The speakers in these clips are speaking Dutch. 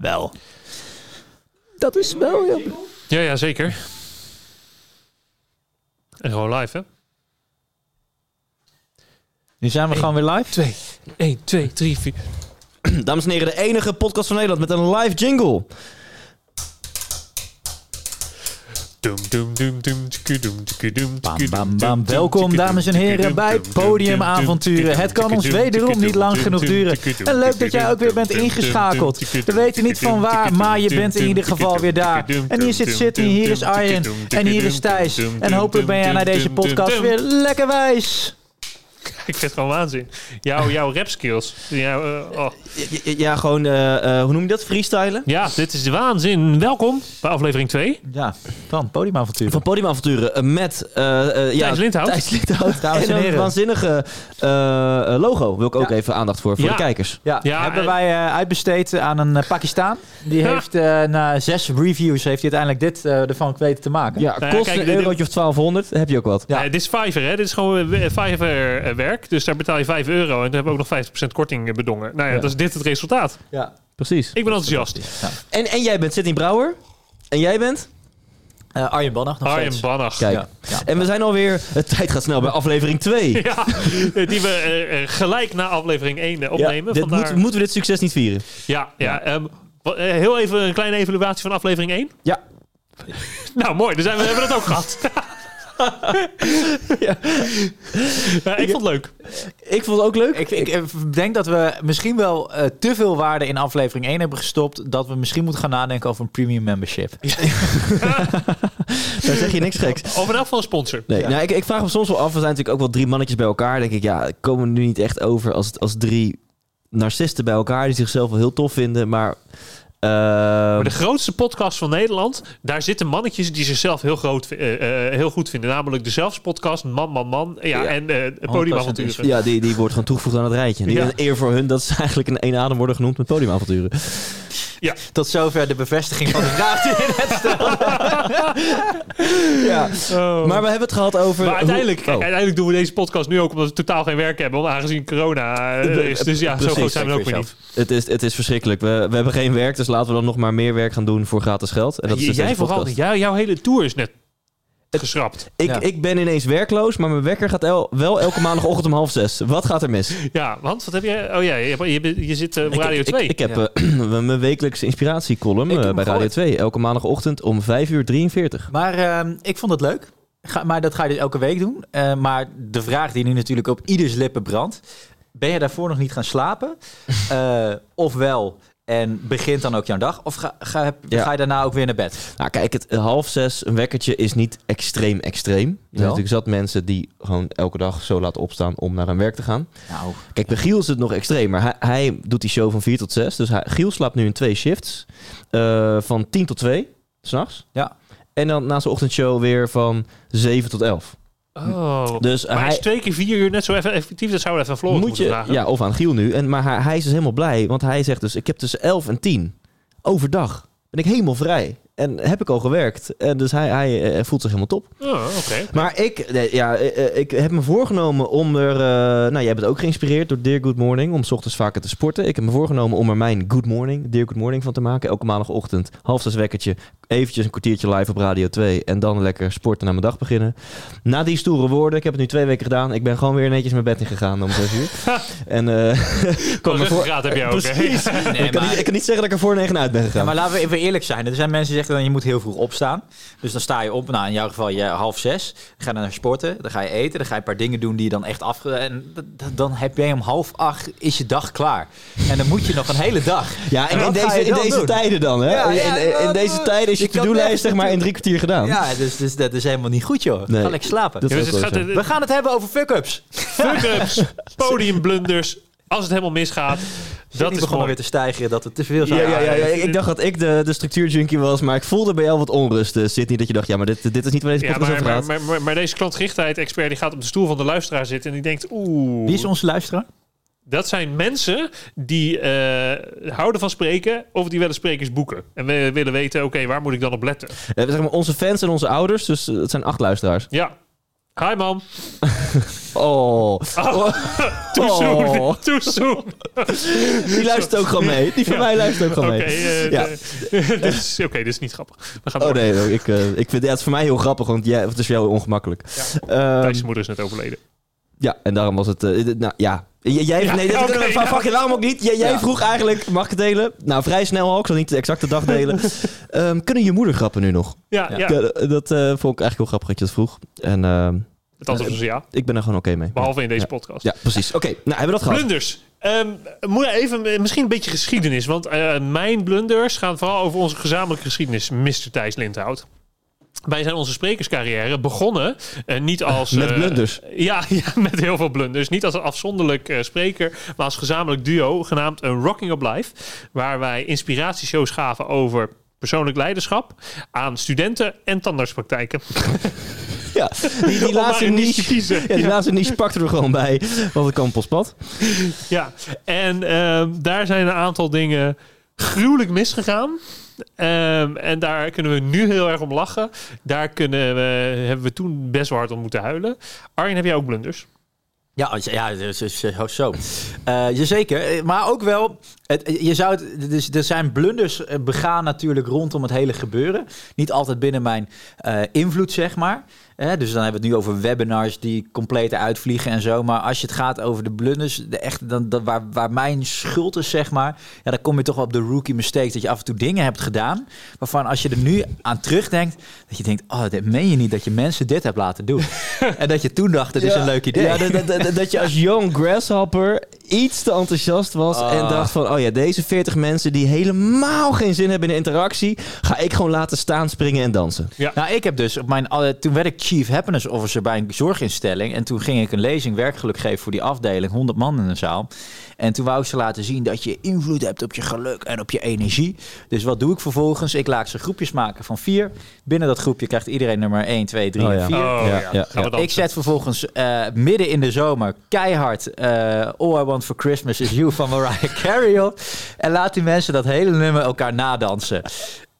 wel. Dat is wel, ja. Ja, ja, zeker. En gewoon live, hè? Nu zijn we gewoon weer live. Twee. 1, 2, 3, 4. Dames en heren, de enige podcast van Nederland met een live jingle. Bam, bam, bam. Welkom, dames en heren, bij Podiumavonturen. Het kan ons wederom niet lang genoeg duren. En leuk dat jij ook weer bent ingeschakeld. We weten niet van waar, maar je bent in ieder geval weer daar. En hier zit Sydney, doem, hier is Arjen en hier is Thijs. En hopelijk ben jij doem, na deze podcast weer lekker wijs. Ik vind het gewoon waanzin. Jouw, jouw rap skills. Jouw, eh, oh. Ja, ja, gewoon, eh, eh, hoe noem je dat? Freestylen? Ja, dit is de waanzin. Welkom bij aflevering 2. Ja, van Podiumavonturen. Van Podiumavonturen met... eh, eh, ja, Thijs Lindhout. Thijs Lindhout. En en een waanzinnige logo. Wil ik ook Ja. even aandacht voor, voor Ja. de kijkers. Ja, Ja, hebben en- wij eh, uitbesteed aan een uh, Pakistaan. Die Ja. heeft eh, na zes reviews heeft hij uiteindelijk dit eh, ervan weten te maken. Ja, Nou ja, kost kijk, een eurotje of 1200. heb je ook wat. Ja. Ja. dit is Fiverr, hè? Dit is gewoon Fiverr eh, Dus daar betaal je 5 euro en dan hebben we ook nog 50% korting eh, bedongen. Nou ja, Ja. dat is dit het resultaat. Ja. Precies. Ik ben enthousiast. En, en jij bent Sidney Brouwer. En jij bent? Eh, Arjen Bannach nog Arjen steeds. Bannach. Kijk. Ja. Ja. En we zijn alweer... Het tijd gaat snel bij aflevering 2. Ja, die we eh, eh, gelijk na aflevering 1 eh, opnemen. dit Vandaar... moeten, moeten we dit succes niet vieren? Ja, ja. ehm, eh, heel even een kleine evaluatie van aflevering 1. Ja. Nou, mooi. Dus hebben we hebben dat ook gehad. Ja. Ja, ik vond het leuk. Ik vond het ook leuk. Ik, ik, denk dat we misschien wel eh, te veel waarde in aflevering 1 hebben gestopt. Dat we misschien moeten gaan nadenken over een premium membership. Daar zeg je niks geks. Of in elk geval een sponsor. Nee, Ja. nou, ik, ik vraag me soms wel af. We zijn natuurlijk ook wel drie mannetjes bij elkaar. denk ik, ja, komen we nu niet echt over als, als drie narcisten bij elkaar die zichzelf wel heel tof vinden, maar. Eh, Maar de grootste podcast van Nederland, daar zitten mannetjes die zichzelf heel, groot, eh, eh, heel goed vinden. Namelijk de Zelfspodcast, Man, Man, Man. Ja, Ja. en eh Podiumavonturen. ja, die, die wordt gewoon toegevoegd aan het rijtje. Die Ja. een eer voor hun dat ze eigenlijk in één adem worden genoemd met podiumavonturen. Tot zover de bevestiging van de vraag die je net stelde. Ja. Oh. Maar we hebben het gehad over. Maar uiteindelijk, hoe- kijk, oh. uiteindelijk doen we deze podcast nu ook omdat we totaal geen werk hebben. Aangezien corona eh, is. Dus ja, zo groot zijn we ook weer niet. Het is, het is verschrikkelijk. We, we hebben geen werk, dus laten we dan nog maar meer werk gaan doen voor gratis geld. En dat is dus jij deze vooral, jij, jouw hele tour is net geschrapt. Ik, Ja. ik ben ineens werkloos, maar mijn wekker gaat el- wel elke maandagochtend om half zes. Wat gaat er mis? Ja, want wat heb jij? Oh ja, je, je, je zit eh, op Radio ik, 2. Ik, heb Ja. eh, mijn wekelijkse inspiratiecolumn eh, bij Radio gehoord. 2. Elke maandagochtend om 5 uur 43. Maar ehm, ik vond het leuk. Ga, maar dat ga je dus elke week doen. Eh, maar de vraag die nu natuurlijk op ieders lippen brandt. Ben je daarvoor nog niet gaan slapen? Eh, ofwel, en begint dan ook jouw dag? Of ga, ga, Ja. ga je daarna ook weer naar bed? Nou kijk, het eh, half zes, een wekkertje is niet extreem extreem. Er zijn natuurlijk zat mensen die gewoon elke dag zo laten opstaan om naar hun werk te gaan. Nou, Kijk, bij Giel is het nog extreem, maar hij, hij doet die show van 4 tot 6. Dus hij, Giel slaapt nu in twee shifts. eh, van 10 tot 2, s'nachts. Ja. En dan na zijn ochtendshow weer van 7 tot 11. Oh. Dus maar hij is twee keer vier uur net zo effectief? Dat zouden we even aan Floris moet moeten je, vragen. ja, of aan Giel nu. En, maar hij, hij is dus helemaal blij, want hij zegt dus... ik heb tussen 11 en 10 overdag ben ik helemaal vrij. En heb ik al gewerkt. En dus hij, hij eh, voelt zich helemaal top. Oh, oké. Maar ik, nee, ja, eh, eh, ik heb me voorgenomen om er... eh, nou, jij bent ook geïnspireerd door Dear Good Morning... om 's ochtends vaker te sporten. Ik heb me voorgenomen om er mijn Good Morning, Dear Good Morning van te maken. Elke maandagochtend, half zes wekkertje... eventjes een kwartiertje live op Radio 2... en dan lekker sporten naar mijn dag beginnen. Na die stoere woorden, ik heb het nu twee weken gedaan... ik ben gewoon weer netjes mijn bed ingegaan om zes uur. en eh Kom voor- ruggengraat heb jij ook. hè? Precies. nee, ik, kan maar- niet, ik kan niet zeggen dat ik er voor negen uit ben gegaan. Ja, maar laten we even eerlijk zijn. Er zijn mensen die zeggen dan je moet heel vroeg opstaan. Dus dan sta je op, nou in jouw geval je half zes. Dan ga je naar sporten, dan ga je eten, dan ga je een paar dingen doen die je dan echt af... En dan heb jij om half acht is je dag klaar. En dan moet je nog een hele dag. Ja, en En in deze, in deze doen? tijden dan, hè? Ja, In- ja, in, deze tijden is je to-do-lijst zeg maar in drie kwartier gedaan. Ja, dus, dus dat is helemaal niet goed joh. Nee. Ga lekker slapen. Dat Ja, is dus het gaat. We gaan het hebben over fuck-ups. fuck-ups, podiumblunders. Als het helemaal misgaat, dat is begonnen gewoon weer te stijgen dat het te veel Ja, zijn. ja, ja, ja, ik dacht dat ik de, de structuurjunkie was, maar ik voelde bij jou wat onrust, uh, Sydney. Dat je dacht, ja, maar dit, dit is niet waar deze Ja, podcast maar, over maar, gaat. maar, maar, maar deze klantgerichtheid-expert die gaat op de stoel van de luisteraar zitten en die denkt, oeh. Wie is onze luisteraar? Dat zijn mensen die eh, houden van spreken of die willen sprekers boeken. En we willen weten, oké, waar moet ik dan op letten? Eh, zeg maar onze fans en onze ouders, dus eh, het zijn acht luisteraars. Ja, Hi, mam. Oh. Too Oh. soon. Too soon. Die luistert ook gewoon mee. Die van Ja. mij luistert ook gewoon mee. eh, Ja. oké, dit is niet grappig. We gaan Oh nee, nee, ik, eh, ik vind ja, het is voor mij heel grappig, want jij, het is voor jou ongemakkelijk. Ehm, Thijs' moeder is net overleden. ja, en daarom was het... eh, nou ja, J- jij, Ja, nee, oké, kunnen we- fuck waarom ook niet? Jij, jij Ja. vroeg eigenlijk, mag ik het delen? Nou, vrij snel al, ik zal niet de exacte dag delen. Ehm, kunnen je moeder grappen nu nog? Ja, Ja. ja. Ja, dat vond ik eigenlijk heel grappig dat je dat vroeg. En ehm, Het antwoord is ja. ik ben er gewoon oké mee. Behalve in deze podcast. Ja, precies. Oké, nou hebben we dat gehad. Blunders. Ehm, moet je even, eh, misschien een beetje geschiedenis. Want eh, mijn blunders gaan vooral over onze gezamenlijke geschiedenis, Mr. Thijs Lindhout. Wij zijn onze sprekerscarrière begonnen eh, niet als... Met eh, blunders. ja, ja, met heel veel blunders. Niet als een afzonderlijk eh, spreker, maar als gezamenlijk duo genaamd een Rocking Up Life. Waar wij inspiratieshows gaven over persoonlijk leiderschap aan studenten en tandartspraktijken. Ja, die, die laatste niche ja, die Ja. laatste niche pakten we er gewoon bij. Want het kan pospad. Ja, en ehm, daar zijn een aantal dingen gruwelijk misgegaan. Ehm, en daar kunnen we nu heel erg om lachen. Daar kunnen we, hebben we toen best wel hard om moeten huilen. Arjen, heb jij ook blunders? Ja, ja zo. Eh, jazeker. Eh, Maar ook wel, het, je zou het, dus, er zijn blunders eh, begaan natuurlijk rondom het hele gebeuren. Niet altijd binnen mijn invloed, zeg maar. Hè, dus dan hebben we het nu over webinars die compleet uitvliegen en zo. Maar als je het gaat over de blunders, de echt, dan, dan, waar, waar mijn schuld is, zeg maar. Ja, dan kom je toch wel op de rookie mistake. Dat je af en toe dingen hebt gedaan. Waarvan als je er nu aan terugdenkt, dat je denkt: Oh, dit meen je niet dat je mensen dit hebt laten doen. en dat je toen dacht: Het is Ja. een leuk idee. Ja, dat, dat, dat, dat je als young grasshopper iets te enthousiast was Ah. en dacht van, oh ja, deze 40 mensen die helemaal geen zin hebben in de interactie, ga ik gewoon laten staan, springen en dansen. Nou, ik heb dus op mijn. alle- Toen werd ik Chief Happiness Officer bij een zorginstelling. En toen ging ik een lezing werkgeluk geven voor die afdeling. 100 man in een zaal. En toen wou ik ze laten zien dat je invloed hebt op je geluk en op je energie. Dus wat doe ik vervolgens? Ik laat ze groepjes maken van vier. Binnen dat groepje krijgt iedereen nummer 1, 2, 3 Oh en ja. 4. Oh ja, dansen. Ik zet vervolgens eh, midden in de zomer keihard eh, All I Want For Christmas Is You van Mariah Carey op. En laat die mensen dat hele nummer elkaar nadansen.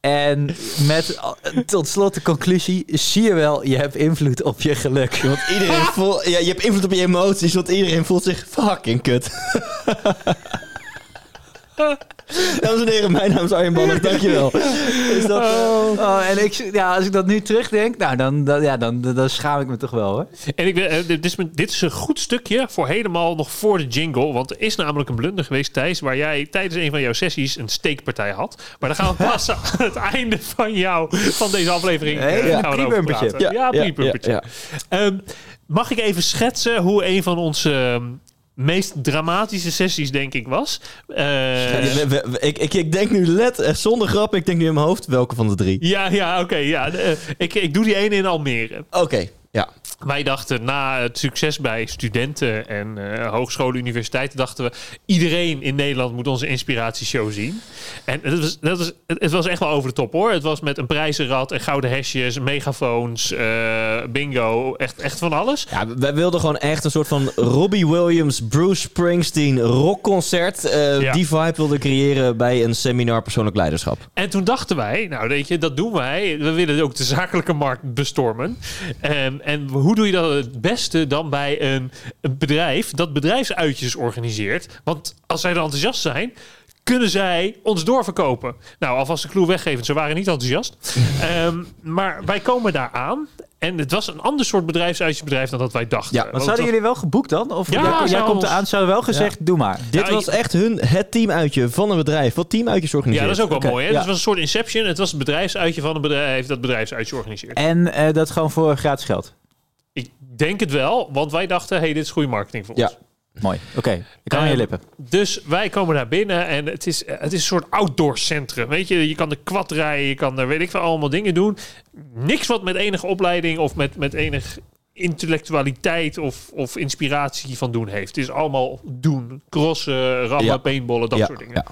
En met eh, tot slot de conclusie, zie je wel, je hebt invloed op je geluk. Want iedereen voelt, ja, je hebt invloed op je emoties, want iedereen voelt zich fucking kut. Dames en heren, mijn naam is Arjen Bannig, dankjewel. Is dat, eh, Oh, en ik, ja, als ik dat nu terugdenk, nou, dan, dan, ja, dan, dan, dan schaam ik me toch wel hoor. En ik, ben- eh, dit, is, mijn- dit is een goed stukje voor helemaal nog voor de jingle. Want er is namelijk een blunder geweest, Thijs, waar jij tijdens een van jouw sessies een steekpartij had. Maar daar gaan we pas aan het einde van, jou, van deze aflevering eh, Hey, gaan we praten. Ja, ja, pre-bumpertje. ja, Ehm, mag ik even schetsen hoe een van onze ehm, meest dramatische sessies, denk ik, was? Eh, Ja, ik, ik, ik denk nu let, eh, zonder grap, ik denk nu in mijn hoofd welke van de drie. ja, ja, oké. ja, eh, ik, ik doe die ene in Almere. Oké, ja. Wij dachten na het succes bij studenten en eh, hogescholen, universiteiten, dachten we iedereen in Nederland moet onze inspiratieshow zien. En het was, dat was, het was echt wel over de top hoor. Het was met een prijzenrad en gouden hesjes, megafoons, eh, bingo, echt, echt van alles. Ja, wij wilden gewoon echt een soort van Robbie Williams, Bruce Springsteen rockconcert. eh Ja. Die vibe wilden creëren bij een seminar persoonlijk leiderschap. En toen dachten wij, nou weet je, dat doen wij. We willen ook de zakelijke markt bestormen. En, en hoe doe je dat het beste dan bij een, een bedrijf dat bedrijfsuitjes organiseert? Want als zij er enthousiast zijn, kunnen zij ons doorverkopen. Nou, alvast de clue weggeven, ze waren niet enthousiast. Ehm, maar wij komen daar aan. En het was een ander soort bedrijfsuitjesbedrijf dan dat wij dachten. Ja, Maar zouden jullie wel geboekt dan? Of Ja, jij, komt eraan, zou wel gezegd, doe maar. Dit Nou, was echt hun, het teamuitje van een bedrijf. Wat teamuitjes organiseert. ja, dat is ook wel mooi. Hè? ja. Dus het was een soort inception. Het was het bedrijfsuitje van een bedrijf dat bedrijfsuitje organiseert. En eh, dat gewoon voor gratis geld. Ik denk het wel, want wij dachten, hey, dit is goede marketing voor Ja. ons. Mooi. Oké, ik kan aan je Ehm, lippen. Dus wij komen daar binnen en het is, het is een soort outdoor centrum. Weet je, je kan er kwad rijden, je kan er weet ik veel allemaal dingen doen. Niks wat met enige opleiding of met, met enig intellectualiteit of, of inspiratie van doen heeft. Het is allemaal doen. Crossen, rammen, Ja. paintballen, dat Ja, soort dingen. ja.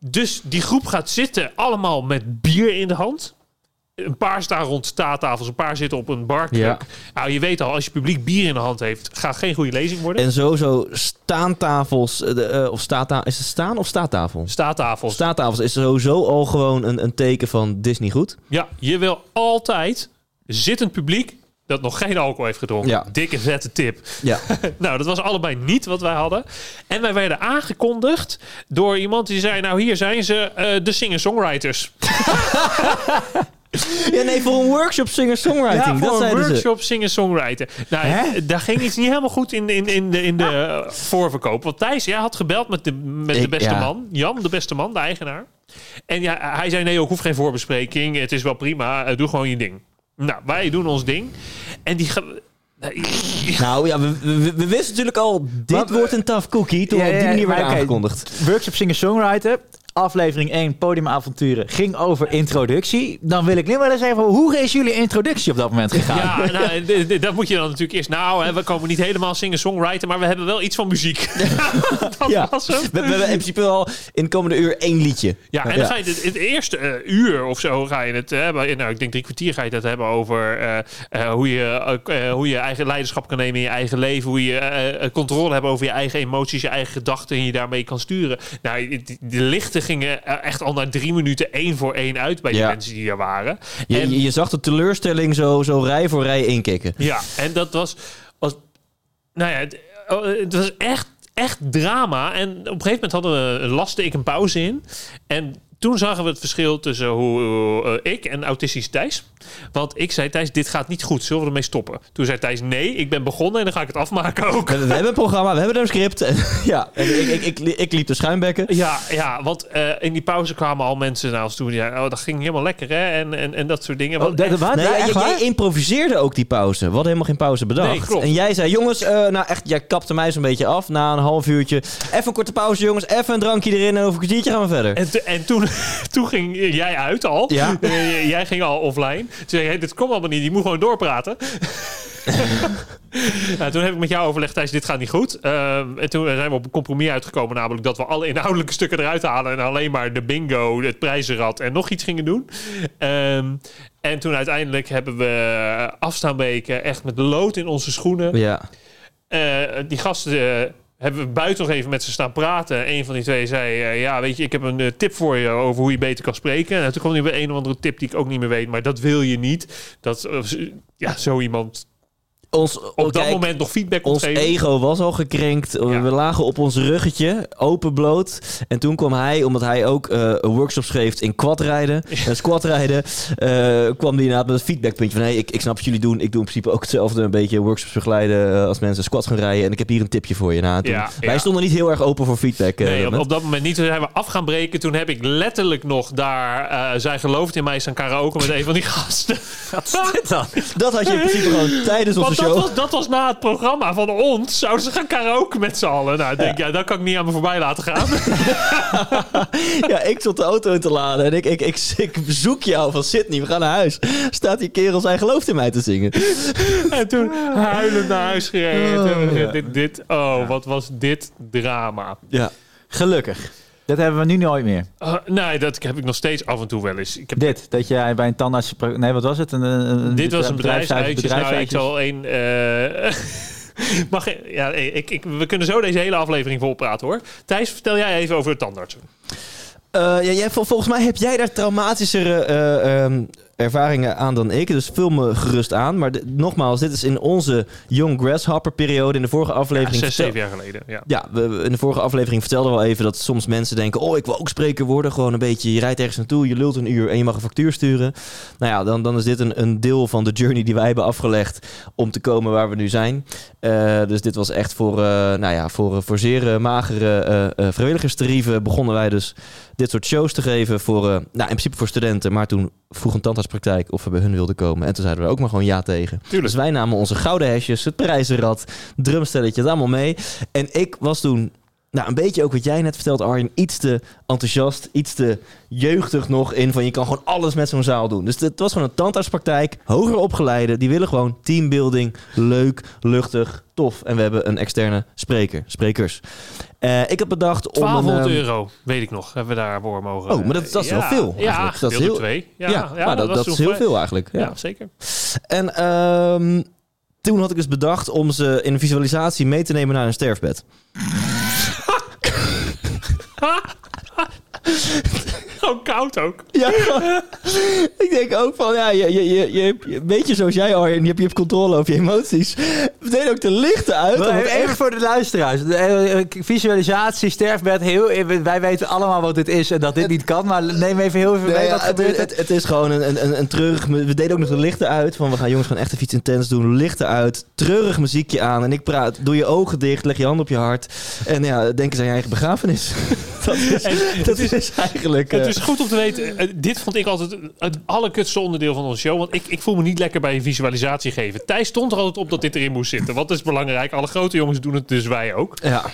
Dus die groep gaat zitten allemaal met bier in de hand. Een paar staan rond staattafels, een paar zitten op een barkruk. Ja. Nou, je weet al, als je publiek bier in de hand heeft, gaat geen goede lezing worden. En sowieso staantafels, de, eh, of staatta is het staan of staattafel? Staattafels. Staattafels is sowieso al gewoon een, een teken van Disney goed. Ja, je wil altijd zittend publiek dat nog geen alcohol heeft gedronken. Ja. Dikke vette tip. Ja. Nou, dat was allebei niet wat wij hadden. En wij werden aangekondigd door iemand die zei... nou, hier zijn ze, eh, de singer-songwriters. ja, nee, voor een workshop singer-songwriting. Ja, dat voor een workshop singer-songwriter. Nou, Hè? daar ging iets niet helemaal goed in, in, in de, in de eh, voorverkoop. Want Thijs jij had gebeld met de, met de beste ja. man. Jan, de beste man, de eigenaar. En ja, hij zei, nee, ik hoef geen voorbespreking. Het is wel prima. eh, doe gewoon je ding. Nou, wij doen ons ding. En die... Nou ja, we, we, we wisten natuurlijk al, dit Wat, wordt een tough cookie. Toen Ja, we op die ja, manier oké. aangekondigd. Workshop singer-songwriter. Aflevering 1, podiumavonturen, ging over introductie. Dan wil ik nu wel eens even, hoe is jullie introductie op dat moment gegaan? Ja, nou, dat moet je dan natuurlijk eerst... Nou, hè, we komen niet helemaal singer-songwriter, maar we hebben wel iets van muziek. dat Ja. was hem. We, we hebben in principe al in de komende uur één liedje. Ja, en dan ga je het, het eerste eh, uur of zo ga je het hebben. Nou, ik denk drie kwartier ga je het hebben over eh, eh, hoe, je, eh, hoe je eigen leiderschap kan nemen in je eigen leven. Hoe je eh, eh, controle hebt over je eigen emoties, je eigen gedachten en je daarmee kan sturen. Nou, die- de lichten gingen echt al na drie minuten één voor één uit bij die Ja. mensen die er waren. Je, En- je, je zag de teleurstelling zo, zo rij voor rij inkikken. Ja, en dat was, was nou ja, het, oh, het was echt, echt drama. En op een gegeven moment hadden we, laste ik een pauze in. En toen zagen we het verschil tussen hoe, hoe, eh, ik en autistisch Thijs. Want ik zei, Thijs, dit gaat niet goed. Zullen we ermee stoppen? Toen zei Thijs, nee, ik ben begonnen en dan ga ik het afmaken ook. We, we hebben een programma, we hebben een script. En, ja, en ik, ik, ik, ik liep de schuimbekken. Ja, ja, want eh, in die pauze kwamen al mensen naar ons toe. Die zeiden, oh, dat ging helemaal lekker, hè? En, en, en dat soort dingen. Oh, Want dat, echt- wat? Nee, Ja, jij, echt waar? jij improviseerde ook die pauze. We hadden helemaal geen pauze bedacht. Nee, klopt. En jij zei, jongens, eh, nou echt, jij kapte mij zo'n beetje af na een half uurtje. Even een korte pauze, jongens. Even een drankje erin en over een kwartiertje gaan we verder. En, te- en toen, toen ging jij uit al. Ja. Eh, jij ging al offline. Toen zei je, hey, dit komt allemaal niet. Je moet gewoon doorpraten. nou, toen heb ik met jou overlegd, Thijs, dit gaat niet goed. Ehm, en toen zijn we op een compromis uitgekomen. Namelijk dat we alle inhoudelijke stukken eruit halen. En alleen maar de bingo, het prijzenrad en nog iets gingen doen. Ehm, en toen uiteindelijk hebben we afstaanbeken echt met lood in onze schoenen. Ja. Eh, die gasten eh, hebben we buiten nog even met ze staan praten. Een van die twee zei: eh, Ja, weet je, ik heb een eh, tip voor je over hoe je beter kan spreken. En toen kwam hij bij een of andere tip die ik ook niet meer weet. Maar dat wil je niet. Dat eh, ja, zo iemand Ons, op dat kijk, moment nog feedback Ons geven. ego was al gekrenkt. Ja. We lagen op ons ruggetje, open bloot. En toen kwam hij, omdat hij ook eh, een workshop schreef in quadrijden, en squatrijden, eh kwam hij inderdaad met een feedbackpuntje van... Hey, ik, ik snap wat jullie doen. Ik doe in principe ook hetzelfde, een beetje workshops begeleiden eh, als mensen squat gaan rijden. En ik heb hier een tipje voor je. Nou, toen- Ja, wij ja. stonden niet heel erg open voor feedback. eh, Nee, dat op, dat moment niet. Toen zijn we af gaan breken. Toen heb ik letterlijk nog daar... eh, zij gelooft in mij staan karaoke met een van die gasten. Wat is dit dan? Dat had je in principe gewoon tijdens onze Dat was, dat was na het programma van ons. Zouden ze gaan karaoke met z'n allen? Nou, ik denk, ja. dat kan ik niet aan me voorbij laten gaan. Ja, ik zat de auto in te laden en ik, ik, ik, ik bezoek jou van Sydney. We gaan naar huis. Staat die kerel zijn geloof in mij te zingen. En toen huilend naar huis gereden. Oh, ja. dit, dit, oh, wat was dit drama. Ja. Gelukkig. Dat hebben we nu nooit meer. Uh, nee, dat heb ik nog steeds af en toe wel eens. Ik heb, Dit, dat jij bij een tandarts... Nee, wat was het? Een, een, een dit was een bedrijfsuitje. Nou, ik zal één... eh, Mag ja, ik, ik, we kunnen zo deze hele aflevering volpraten hoor. Thijs, vertel jij even over de tandartsen. Eh, ja, jij, vol- volgens mij heb jij daar traumatischere eh, ehm, ervaringen aan dan ik. Dus vul me gerust aan. Maar nogmaals, dit is in onze Young Grasshopper periode. In de vorige Ja, aflevering... zes, vertel- zeven jaar geleden. Ja. Ja, we- we- in de vorige aflevering vertelden we al even dat soms mensen denken... oh, ik wil ook spreker worden. Gewoon een beetje, je rijdt ergens naartoe, je lult een uur en je mag een factuur sturen. Nou ja, dan, dan is dit een, een deel van de journey die wij hebben afgelegd... om te komen waar we nu zijn. Eh, dus dit was echt voor, eh, nou ja, voor, voor zeer eh, magere eh eh, vrijwilligerstarieven... begonnen wij dus dit soort shows te geven voor, eh, nou, in principe voor studenten. Maar toen vroeg een tandartspraktijk of we bij hun wilden komen. En toen zeiden we ook maar gewoon ja tegen. Tuurlijk. Dus wij namen onze gouden hesjes, het prijzenrad, drumstelletje, het allemaal mee. En ik was toen, nou een beetje ook wat jij net vertelt Arjen, iets te enthousiast, iets te jeugdig nog in van je kan gewoon alles met zo'n zaal doen. Dus het was gewoon een tandartspraktijk, hoger opgeleide, die willen gewoon teambuilding, leuk, luchtig, tof. En we hebben een externe spreker, sprekers. Eh, ik heb bedacht om een... 1200 ehm, euro, weet ik nog, hebben we daarvoor mogen. Oh, maar dat- dat is wel veel, Ja. Dat is heel- twee. Ja, Ja, ja, maar dat, was dat is heel veel eigenlijk. Ja, Ja. zeker. En ehm, toen had ik dus bedacht om ze in een visualisatie mee te nemen naar een sterfbed. Gewoon koud ook. Ja, ik denk ook van, ja, je, je, je, je, hebt- een beetje zoals jij, Arjen, je hebt, je hebt controle over je emoties. We deden ook de lichten uit. Maar even echt- voor de luisteraars. De, eh, eh, Visualisatie, sterfbed, heel, eh, wij weten allemaal wat dit is en dat dit niet kan. Maar neem even heel even Nee, mee ja, wat het, gebeurt het, het is gewoon een, een, een, een treurig... We deden ook nog de lichten uit. Van we gaan jongens gewoon echt even iets intens doen. Lichten uit. Treurig muziekje aan. En ik praat. Doe je ogen dicht. Leg je hand op je hart. En ja, denk eens aan je eigen begrafenis. dat is, En dat is eigenlijk... Het eh, is goed om te weten, eh, dit vond ik altijd het allerkutste onderdeel van onze show. Want ik, ik voel me niet lekker bij een visualisatie geven. Thijs stond er altijd op dat dit erin moest zitten. Want dat is belangrijk. Alle grote jongens doen het, dus wij ook. ja.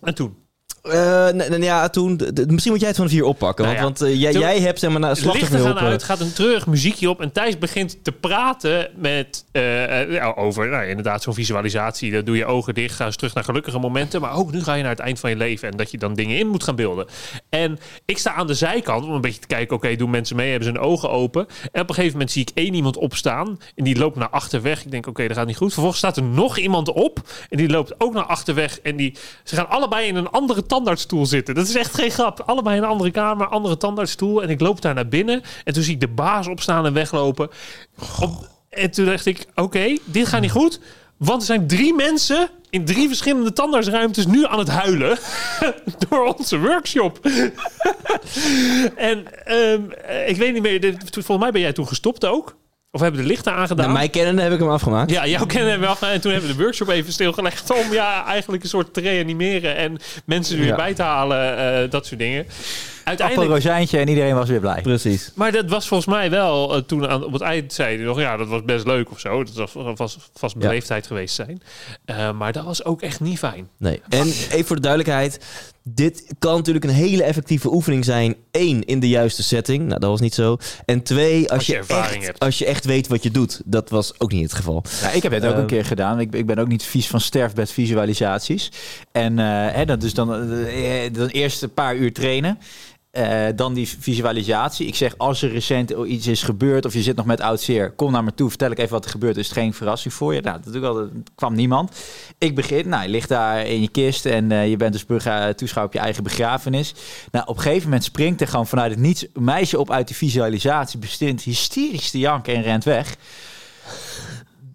En toen? Eh, ja, toen... misschien moet jij het van de vier oppakken. Nou want ja, want eh, jij, toen- jij hebt zeg maar naar slachtofferhulp... uit, eh, gaat een treurig muziekje op. En Thijs begint te praten met, ja, over nou, inderdaad zo'n visualisatie. Dan doe je ogen dicht, ga eens terug naar gelukkige momenten. Maar ook nu ga je naar het eind van je leven. En dat je dan dingen in moet gaan beelden. En ik sta aan de zijkant om een beetje te kijken. Oké, doen mensen mee? Hebben ze hun ogen open? En op een gegeven moment zie ik één iemand opstaan. En die loopt naar achter weg. Ik denk, oké, dat gaat niet goed. Vervolgens staat er nog iemand op. En die loopt ook naar achter weg. En die, ze gaan allebei in een andere tandartsstoel zitten. Dat is echt geen grap. Allebei in een andere kamer, andere tandartsstoel. En ik loop daar naar binnen. En toen zie ik de baas opstaan en weglopen. Op- en toen dacht ik, oké, dit gaat niet goed. Want er zijn drie mensen in drie verschillende tandartsruimtes nu aan het huilen. door onze workshop. en ehm, eh, ik weet niet meer, volgens mij ben jij toen gestopt ook. Of hebben de lichten aangedaan? naar mij kennende heb ik hem afgemaakt. Ja, jouw kennen hebben we afgedaan. En toen hebben we de workshop even stilgelegd om ja, eigenlijk een soort te reanimeren en mensen er weer Ja. bij te halen, eh, dat soort dingen. Appel, Uiteindelijk, rozijntje en iedereen was weer blij. Precies. maar dat was volgens mij wel, eh, toen aan, op het eind zei hij nog, ja, dat was best leuk of zo. Dat was vast, vast Ja. beleefdheid geweest zijn. Eh, maar dat was ook echt niet fijn. Nee. En even voor de duidelijkheid. Dit kan natuurlijk een hele effectieve oefening zijn. Eén, in de juiste setting. Nou, dat was niet zo. En twee, als, Als je je, ervaring echt, hebt. als je echt weet wat je doet. Dat was ook niet het geval. Ja, ik heb het ook Eh, een keer gedaan. Ik, ik ben ook niet vies van sterfbedvisualisaties. En eh, hè, dat dus dan, eh, dan eerst een paar uur trainen. Eh, dan die visualisatie. Ik zeg, als er recent iets is gebeurd of je zit nog met oud zeer, kom naar me toe, vertel ik even wat er gebeurd is. Het geen verrassing voor je. Nou, dat doe ik al, er kwam niemand. Ik begin, nou, je ligt daar in je kist en eh, je bent dus bega- toeschouwer op je eigen begrafenis. Nou, op een gegeven moment springt er gewoon vanuit het niets een meisje op uit die visualisatie, bestint hysterisch te janken en rent weg.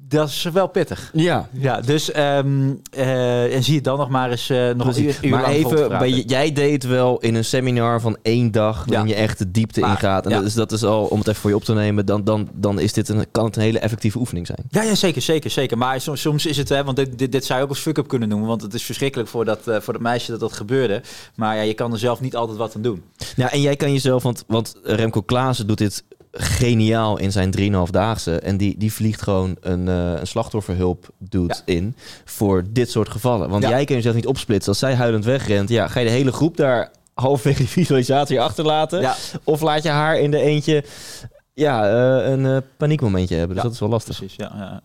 Dat is wel pittig. Ja. Ja, dus ehm, eh, en zie je dan nog maar eens eh, nog een uur, uur maar even, bij, jij deed wel in een seminar van één dag, Ja. waarin je echt de diepte Maar, ingaat. En ja. dat, is, dat is al, om het even voor je op te nemen, dan, dan, dan is dit een, kan het een hele effectieve oefening zijn. Ja, ja, zeker, zeker, zeker. Maar soms, soms is het, hè, want dit, dit, dit zou je ook als fuck-up kunnen noemen, want het is verschrikkelijk voor dat, eh, voor dat meisje dat dat gebeurde. Maar ja, je kan er zelf niet altijd wat aan doen. Ja, en jij kan jezelf, want, want Remco Klaassen doet dit geniaal in zijn 3,5-daagse. En die, die vliegt gewoon een, eh een slachtofferhulp doet in voor dit soort gevallen. Want Ja. jij kan jezelf niet opsplitsen. Als zij huilend wegrent, ja, ga je de hele groep daar halverwege die visualisatie achterlaten? Ja, Of laat je haar in de eentje ja, eh, een eh, paniekmomentje hebben? Dus Ja, dat is wel lastig. precies. Ja, ja.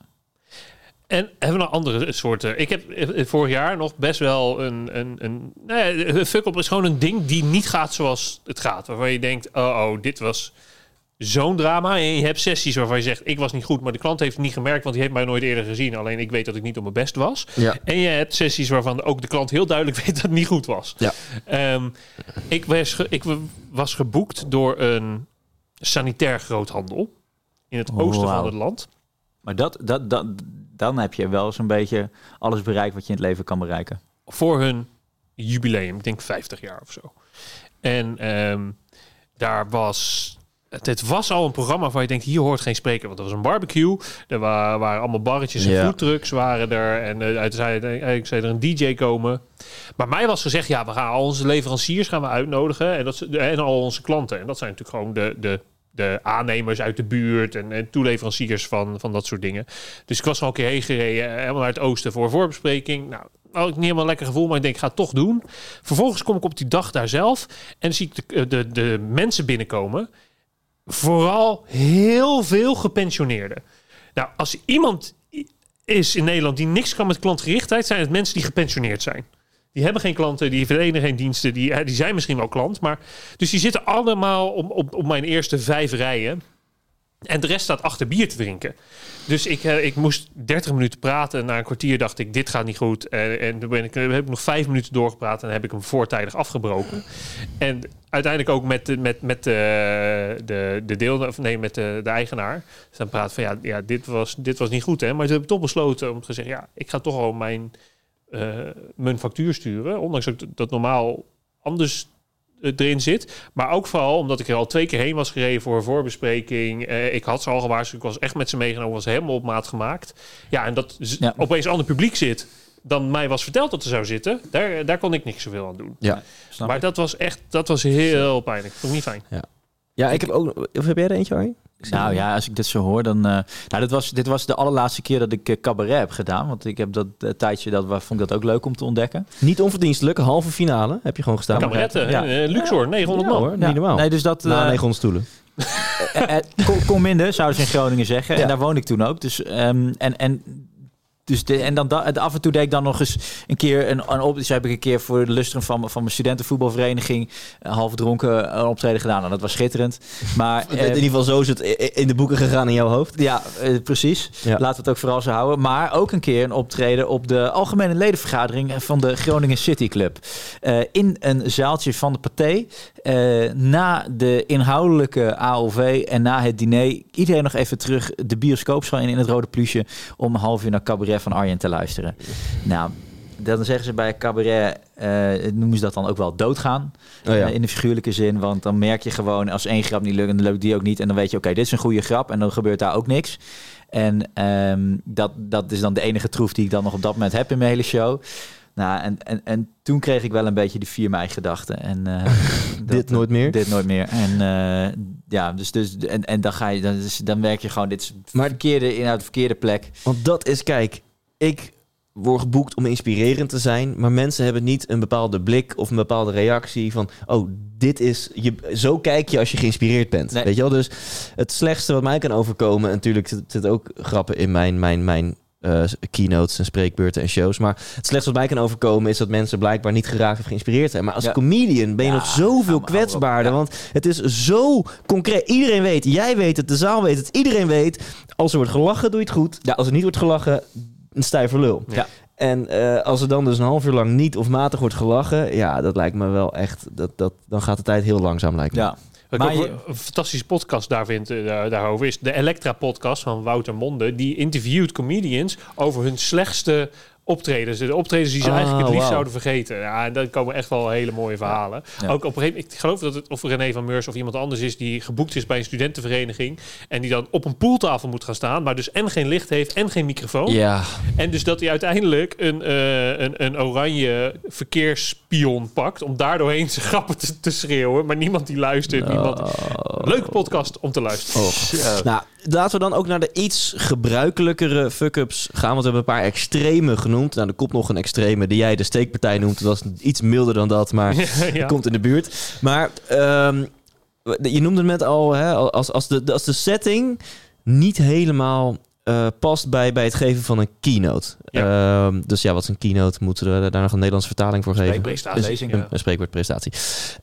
En hebben we nog andere soorten? Ik heb vorig jaar nog best wel een... een, een nou ja, fuck-up is gewoon een ding die niet gaat zoals het gaat. Waarvan je denkt, oh, oh dit was zo'n drama. En je hebt sessies waarvan je zegt, ik was niet goed, maar de klant heeft het niet gemerkt, want die heeft mij nooit eerder gezien. Alleen ik weet dat ik niet op mijn best was. Ja. En je hebt sessies waarvan ook de klant heel duidelijk weet dat het niet goed was. Ja. Ehm, ik, was ik was geboekt door een sanitair groothandel in het oosten van het land. Maar dat, dat, dat, dan heb je wel zo'n beetje alles bereikt wat je in het leven kan bereiken. voor hun jubileum. Ik denk 50 jaar of zo. En ehm, daar was... Het, het was al een programma waar je denkt, hier hoort geen spreker. Want er was een barbecue. Er wa- waren allemaal barretjes en foodtrucks waren er. En uh, uiteindelijk zei er een DJ komen. Maar mij was gezegd, ja, we gaan al onze leveranciers gaan we uitnodigen. En, dat, ze- en al onze klanten. En dat zijn natuurlijk gewoon de... de de aannemers uit de buurt en, en toeleveranciers van, van dat soort dingen. Dus ik was al een keer heen gereden, eh, helemaal naar het oosten voor een voorbespreking. Nou, had ik niet helemaal lekker gevoel, maar ik denk, ik ga het toch doen. Vervolgens kom ik op die dag daar zelf en zie ik de, de, de mensen binnenkomen. Vooral heel veel gepensioneerden. Nou, als iemand is in Nederland die niks kan met klantgerichtheid, zijn het mensen die gepensioneerd zijn. Die hebben geen klanten, die verlenen geen diensten, die, eh, die zijn misschien wel klant. Maar, dus die zitten allemaal op, op, op mijn eerste vijf rijen. En de rest staat achter bier te drinken. Dus ik, eh, ik moest 30 minuten praten. Na een kwartier dacht ik, dit gaat niet goed. En, en toen ben ik, heb ik nog vijf minuten doorgepraat. En heb ik hem voortijdig afgebroken. En uiteindelijk ook met de, met, met de, de, de deel, of nee, met de, de eigenaar. Dus dan praat van, ja, ja dit, was, dit was niet goed. Hè? Maar toen heb ik toch besloten om te zeggen, ja, ik ga toch al mijn, eh, mijn factuur sturen. Ondanks dat dat normaal anders eh, erin zit. Maar ook vooral omdat ik er al twee keer heen was gereden voor een voorbespreking. Eh, ik had ze al gewaarschuwd. Ik was echt met ze meegenomen. Was helemaal op maat gemaakt. Ja, en dat Ja. opeens ander publiek zit dan mij was verteld dat er zou zitten. Daar, daar kon ik niks zoveel aan doen. Ja. Maar ik. dat was echt, dat was heel pijnlijk. Vond ik niet fijn. Ja, ik heb ook... Of heb jij er eentje, Arjen? Nou ja, als ik dit zo hoor, dan... eh, nou, dit was, dit was de allerlaatste keer dat ik eh, cabaret heb gedaan. Want ik heb dat eh, tijdje, dat, waar- vond ik dat ook leuk om te ontdekken. Niet onverdienstelijk, halve finale heb je gewoon gestaan. Kameretten, Ja. ja. Luxor, 900 Ja, man. hoor, niet normaal. Nee, dus dat... Na eh, 900 stoelen. kom, kom minder, zouden ze in Groningen zeggen. Ja. En daar woon ik toen ook. Dus, ehm, en, en, dus de, en dan da, af en toe deed ik dan nog eens een keer een, een op. Dus heb ik een keer voor de lustrum van, van mijn studentenvoetbalvereniging eh, half dronken een optreden gedaan. En dat was schitterend. Maar in eh, ieder geval zo is het in de boeken gegaan in jouw hoofd. ja, eh, precies. Ja. Laten we het ook vooral zo houden. Maar ook een keer een optreden op de algemene ledenvergadering van de Groningen City Club. Eh, in een zaaltje van de Pathé. Eh, na de inhoudelijke AOV en na het diner. Iedereen nog even terug de bioscoopzaal in in het Rode Plusje. Om een half uur naar Cabaret van Arjen te luisteren. Nou, dan zeggen ze bij cabaret, eh, noemen ze dat dan ook wel doodgaan. Oh ja. Eh, in de figuurlijke zin. Want dan merk je gewoon als één grap niet lukt, dan lukt die ook niet. En dan weet je, oké, dit is een goede grap. En dan gebeurt daar ook niks. En ehm, dat, dat is dan de enige troef die ik dan nog op dat moment heb in mijn hele show. Nou, en, en, en toen kreeg ik wel een beetje die 4 mei gedachte. En, eh, dat- Dit nooit meer? Dit nooit meer. En eh, ja, dus, dus en, en dan ga je, dan, is- dan werk je gewoon, dit is Maar- verkeerde inhoud, de verkeerde plek. Want dat is, kijk, ik word geboekt om inspirerend te zijn, maar mensen hebben niet een bepaalde blik of een bepaalde reactie van, oh, dit is, je, zo kijk je als je geïnspireerd bent. Nee. Weet je wel? Dus het slechtste wat mij kan overkomen, en natuurlijk zit zit ook grappen in mijn, mijn, mijn eh, keynotes en spreekbeurten en shows, maar het slechtste wat mij kan overkomen is dat mensen blijkbaar niet geraakt of geïnspireerd zijn. Maar als Ja. comedian ben je Ja, nog zoveel kwetsbaarder, ja. want het is zo concreet. Iedereen weet, jij weet het, de zaal weet het, iedereen weet. Als er wordt gelachen, doe je het goed. Ja. Als er niet wordt gelachen, een stijve lul. Ja. En eh, als er dan dus een half uur lang niet of matig wordt gelachen, ja, dat lijkt me wel echt, dat, dat, dan gaat de tijd heel langzaam lijkt me. Ja, Wat Maar ik ook je- een fantastische podcast daar vind, eh, daar- daarover is de Elektra-podcast van Wouter Monde. Die interviewt comedians over hun slechtste optredens. De optredens die ze Ah, eigenlijk het liefst wauw. zouden vergeten. Ja, en dan komen echt wel hele mooie verhalen. Ja. Ook op een gegeven moment, ik geloof dat het of René van Meurs of iemand anders is die geboekt is bij een studentenvereniging. En die dan op een poeltafel moet gaan staan, maar dus en geen licht heeft en geen microfoon. Ja, En dus dat hij uiteindelijk een, eh, een, een oranje verkeersspion pakt. Om daar doorheen zijn grappen te, te schreeuwen. Maar niemand die luistert. Niemand... Leuke podcast om te luisteren. Oh. Nou, laten we dan ook naar de iets gebruikelijkere fuck-ups gaan. Want we hebben een paar extreme genoemd. Nou, er komt nog een extreme die jij de steekpartij noemt. Dat was iets milder dan dat, maar ja. komt in de buurt. Maar ehm, je noemde het net al, hè, als, als, de, als de setting niet helemaal eh, past bij, bij het geven van een keynote. Ehm, dus ja, wat is een keynote? Moeten we daar nog een Nederlandse vertaling voor geven? Een- een spreekwoordpresentatie.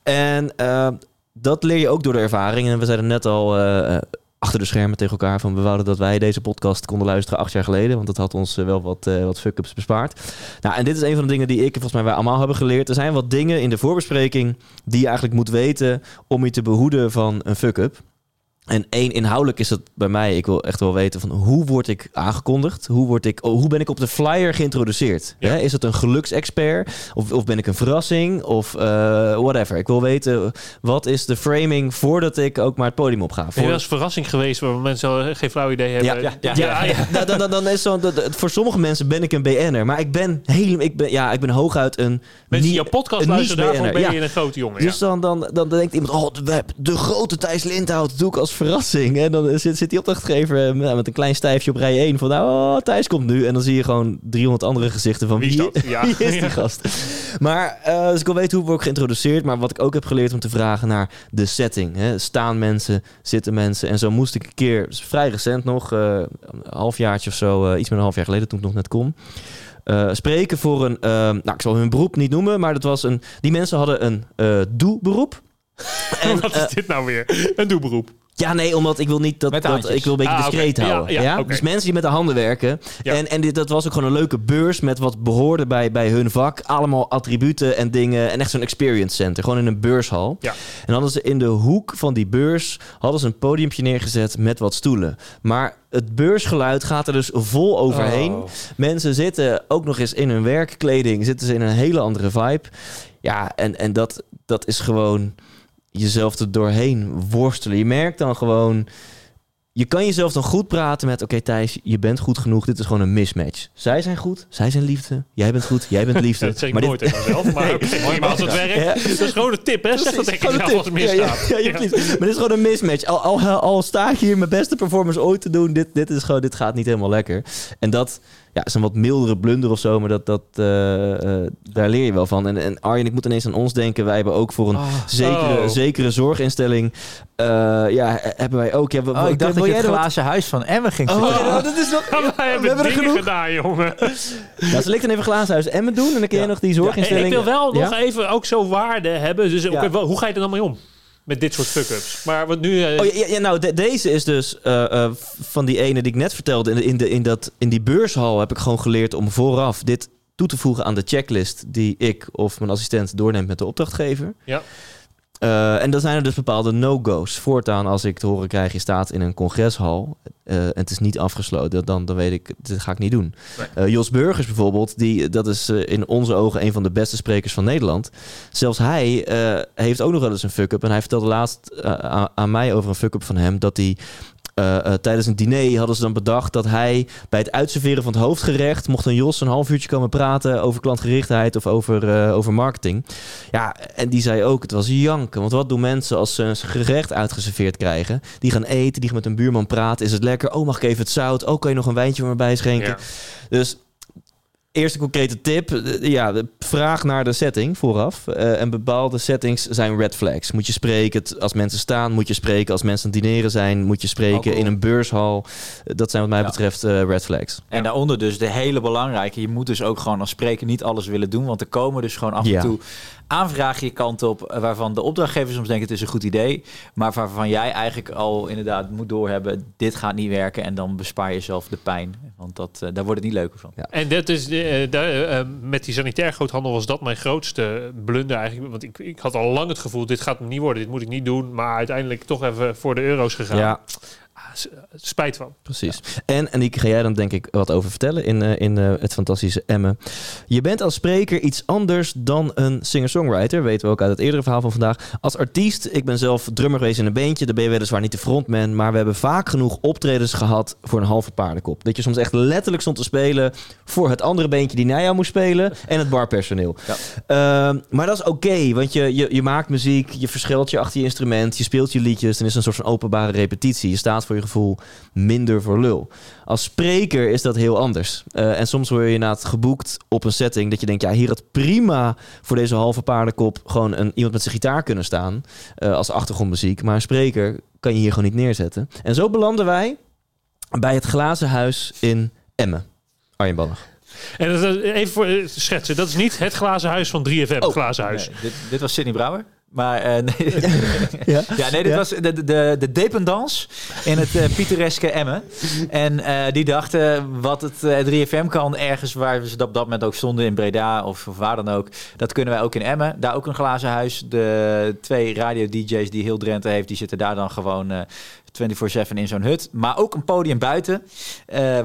En ehm, dat leer je ook door de ervaring. En we zeiden net al eh, eh, achter de schermen tegen elkaar van we wouden dat wij deze podcast konden luisteren acht jaar geleden. Want dat had ons eh, wel wat, eh, wat fuck-ups bespaard. Nou, en dit is een van de dingen die ik en volgens mij wij allemaal hebben geleerd. Er zijn wat dingen in de voorbespreking die je eigenlijk moet weten om je te behoeden van een fuck-up. En één, inhoudelijk is het bij mij, ik wil echt wel weten van hoe word ik aangekondigd? Hoe, word ik, oh, hoe ben ik op de flyer geïntroduceerd? Ja. Hè, Is het een geluksexpert? Of, of ben ik een verrassing? Of eh, whatever. Ik wil weten, wat is de framing voordat ik ook maar het podium op ga? Voor- wel eens verrassing geweest waar mensen geen flauw idee hebben? ja, ja, ja, ja. Dan, dan, dan, dan is zo, dat- dat- voor sommige mensen ben ik een BN'er, maar ik ben helemaal, ik ben, ja, ik ben hooguit een. Mensen die jouw podcast luisteren, daarvoor ben je ja. een grote jongen. Dus dan, dan, dan denkt iemand, oh, de, de grote Thijs Lindhout doe ik als verrassing. En dan zit, zit die opdrachtgever eh, met een klein stijfje op rij 1 van, nou, oh, Thijs komt nu. En dan zie je gewoon 300 andere gezichten van, Wie is wie, dat? Ja. wie is die gast? Maar, eh, dus ik wil weten hoe word ik geïntroduceerd. Maar wat ik ook heb geleerd om te vragen naar de setting. Hè. Staan mensen, zitten mensen. En zo moest ik een keer, dus vrij recent nog, eh, een halfjaartje of zo, iets meer een half jaar geleden toen ik nog net eh, spreken voor een, nou ik zal hun beroep niet noemen, maar dat was een, die mensen hadden een eh doe-beroep. En, Wat is dit nou weer? Een doelberoep. Ja, nee, omdat ik wil niet dat, dat ik wil een beetje Ah, discreet houden. ja. Dus mensen die met de handen werken. En, en dit, dat was ook gewoon een leuke beurs met wat behoorde bij, bij hun vak. Allemaal attributen en dingen. En echt zo'n experience center. Gewoon in een beurshal. Ja. En hadden ze in de hoek van die beurs hadden ze een podiumpje neergezet met wat stoelen. Maar het beursgeluid gaat er dus vol overheen. Oh. Mensen zitten ook nog eens in hun werkkleding, zitten ze in een hele andere vibe. Ja, en, en dat, dat is gewoon jezelf er doorheen worstelen. Je merkt dan gewoon, je kan jezelf dan goed praten met, oké Thijs, je bent goed genoeg, dit is gewoon een mismatch. Zij zijn goed, zij zijn liefde, jij bent goed, jij bent liefde. Dat zeg ik Maar dit- nooit tegen mezelf, maar oké, maar als het werkt, Ja. dat is gewoon een tip, hè? Zeg dat tegen jezelf als het. Ja. Maar dit is gewoon een mismatch. Al, al, al sta ik hier mijn beste performance ooit te doen, dit, dit, is gewoon, dit gaat niet helemaal lekker. En dat ja, is een wat mildere blunder of zo, maar dat, dat, eh, eh, daar leer je wel van. En, en Arjen, ik moet ineens aan ons denken. Wij hebben ook voor een zekere, Oh. zekere zorginstelling, eh, ja, hebben wij ook. Ja, Oh, ik dacht dat je jij het wat- glazen huis van Emmen ging Oh, ja, dat is nog... Wij we hebben, hebben er dingen genoeg. gedaan, jongen. Ja, zal ik dan even glazenhuis Emmen doen? En dan kun Ja. nog die zorginstelling... ik wil wel Ja? nog even ook zo waarde hebben. Dus wel, hoe ga je er dan mee om? Met dit soort fuck-ups. Maar wat nu... eh, Oh, ja, nou, de- deze is dus eh, eh, van die ene die ik net vertelde. In, in, de, in, dat, in die beurshal heb ik gewoon geleerd om vooraf dit toe te voegen aan de checklist die ik of mijn assistent doorneemt met de opdrachtgever. Ja. Eh, en dan zijn er dus bepaalde no-go's. Voortaan als ik te horen krijg, je staat in een congreshal eh, en het is niet afgesloten, dan, dan weet ik, dit ga ik niet doen. Eh, Jos Burgers bijvoorbeeld, die, dat is in onze ogen een van de beste sprekers van Nederland. Zelfs hij heeft ook nog wel eens een fuck-up. En hij vertelde laatst aan, aan mij over een fuck-up van hem, dat hij... eh, eh, tijdens een diner hadden ze dan bedacht dat hij bij het uitserveren van het hoofdgerecht mocht een Jos een half uurtje komen praten over klantgerichtheid of over, eh, over marketing. Ja, en die zei ook, het was janken. Want wat doen mensen als ze een gerecht uitgeserveerd krijgen? Die gaan eten, die gaan met een buurman praten. Is het lekker? Oh, mag ik even het zout? Oh, kan je nog een wijntje voor me bijschenken? ja. Dus eerste concrete tip. Ja, de vraag naar de setting vooraf. Eh, en bepaalde settings zijn red flags. Moet je spreken als mensen staan, moet je spreken als mensen aan het dineren zijn, moet je spreken Alcohol. in een beurshal. Eh, Dat zijn wat mij Ja. betreft eh, red flags. En daaronder dus de hele belangrijke. Je moet dus ook gewoon als spreker niet alles willen doen. Want er komen dus gewoon af en Ja. toe aanvragen je kant op... waarvan de opdrachtgever soms denkt het is een goed idee. Maar waarvan jij eigenlijk al inderdaad moet doorhebben... dit gaat niet werken en dan bespaar je zelf de pijn. Want dat, eh, daar wordt het niet leuker van. En dat is de, eh, eh, eh, met die sanitair groothandel was dat mijn grootste blunder eigenlijk. Want ik, ik had al lang het gevoel, dit gaat niet worden, dit moet ik niet doen. Maar uiteindelijk toch even voor de euro's gegaan. Spijt van. precies. En, en die ga jij dan denk ik wat over vertellen in, eh, in eh, het fantastische Emmen. Je bent als spreker iets anders dan een singer-songwriter. Weten we ook uit het eerdere verhaal van vandaag. Als artiest, ik ben zelf drummer geweest in een bandje. Daar ben je weliswaar niet de frontman. Maar we hebben vaak genoeg optredens gehad voor een halve paardenkop. Dat je soms echt letterlijk stond te spelen voor het andere bandje die na jou moest spelen. En het barpersoneel. Ja. Ehm, maar dat is oké, want je, je, je maakt muziek, je verschilt je achter je instrument, je speelt je liedjes. Dan is het een soort van openbare repetitie. Je staat voor je gevoel minder voor lul. Als spreker is dat heel anders. Eh, en soms word je inderdaad geboekt op een setting dat je denkt, ja, hier had prima voor deze halve paardenkop gewoon een, iemand met zijn gitaar kunnen staan eh, als achtergrondmuziek. Maar een spreker kan je hier gewoon niet neerzetten. En zo belanden wij bij het Glazen Huis in Emmen. Arjen Bannig. En dat, even voor schetsen, dat is niet het glazen huis van 3FM, het Oh, glazen huis. Nee, dit, dit was Sidney Brouwer. Maar eh, nee. Ja? Ja, nee, dit Ja? was de, de, de, de dependance in het pittoreske Emmen. En eh, die dachten, wat het eh, 3FM kan, ergens waar ze dat op dat moment ook stonden in Breda of, of waar dan ook, dat kunnen wij ook in Emmen. Daar ook een glazen huis. De twee radio-dj's die heel Drenthe heeft, die zitten daar dan gewoon eh 24-7 in zo'n hut. Maar ook een podium buiten,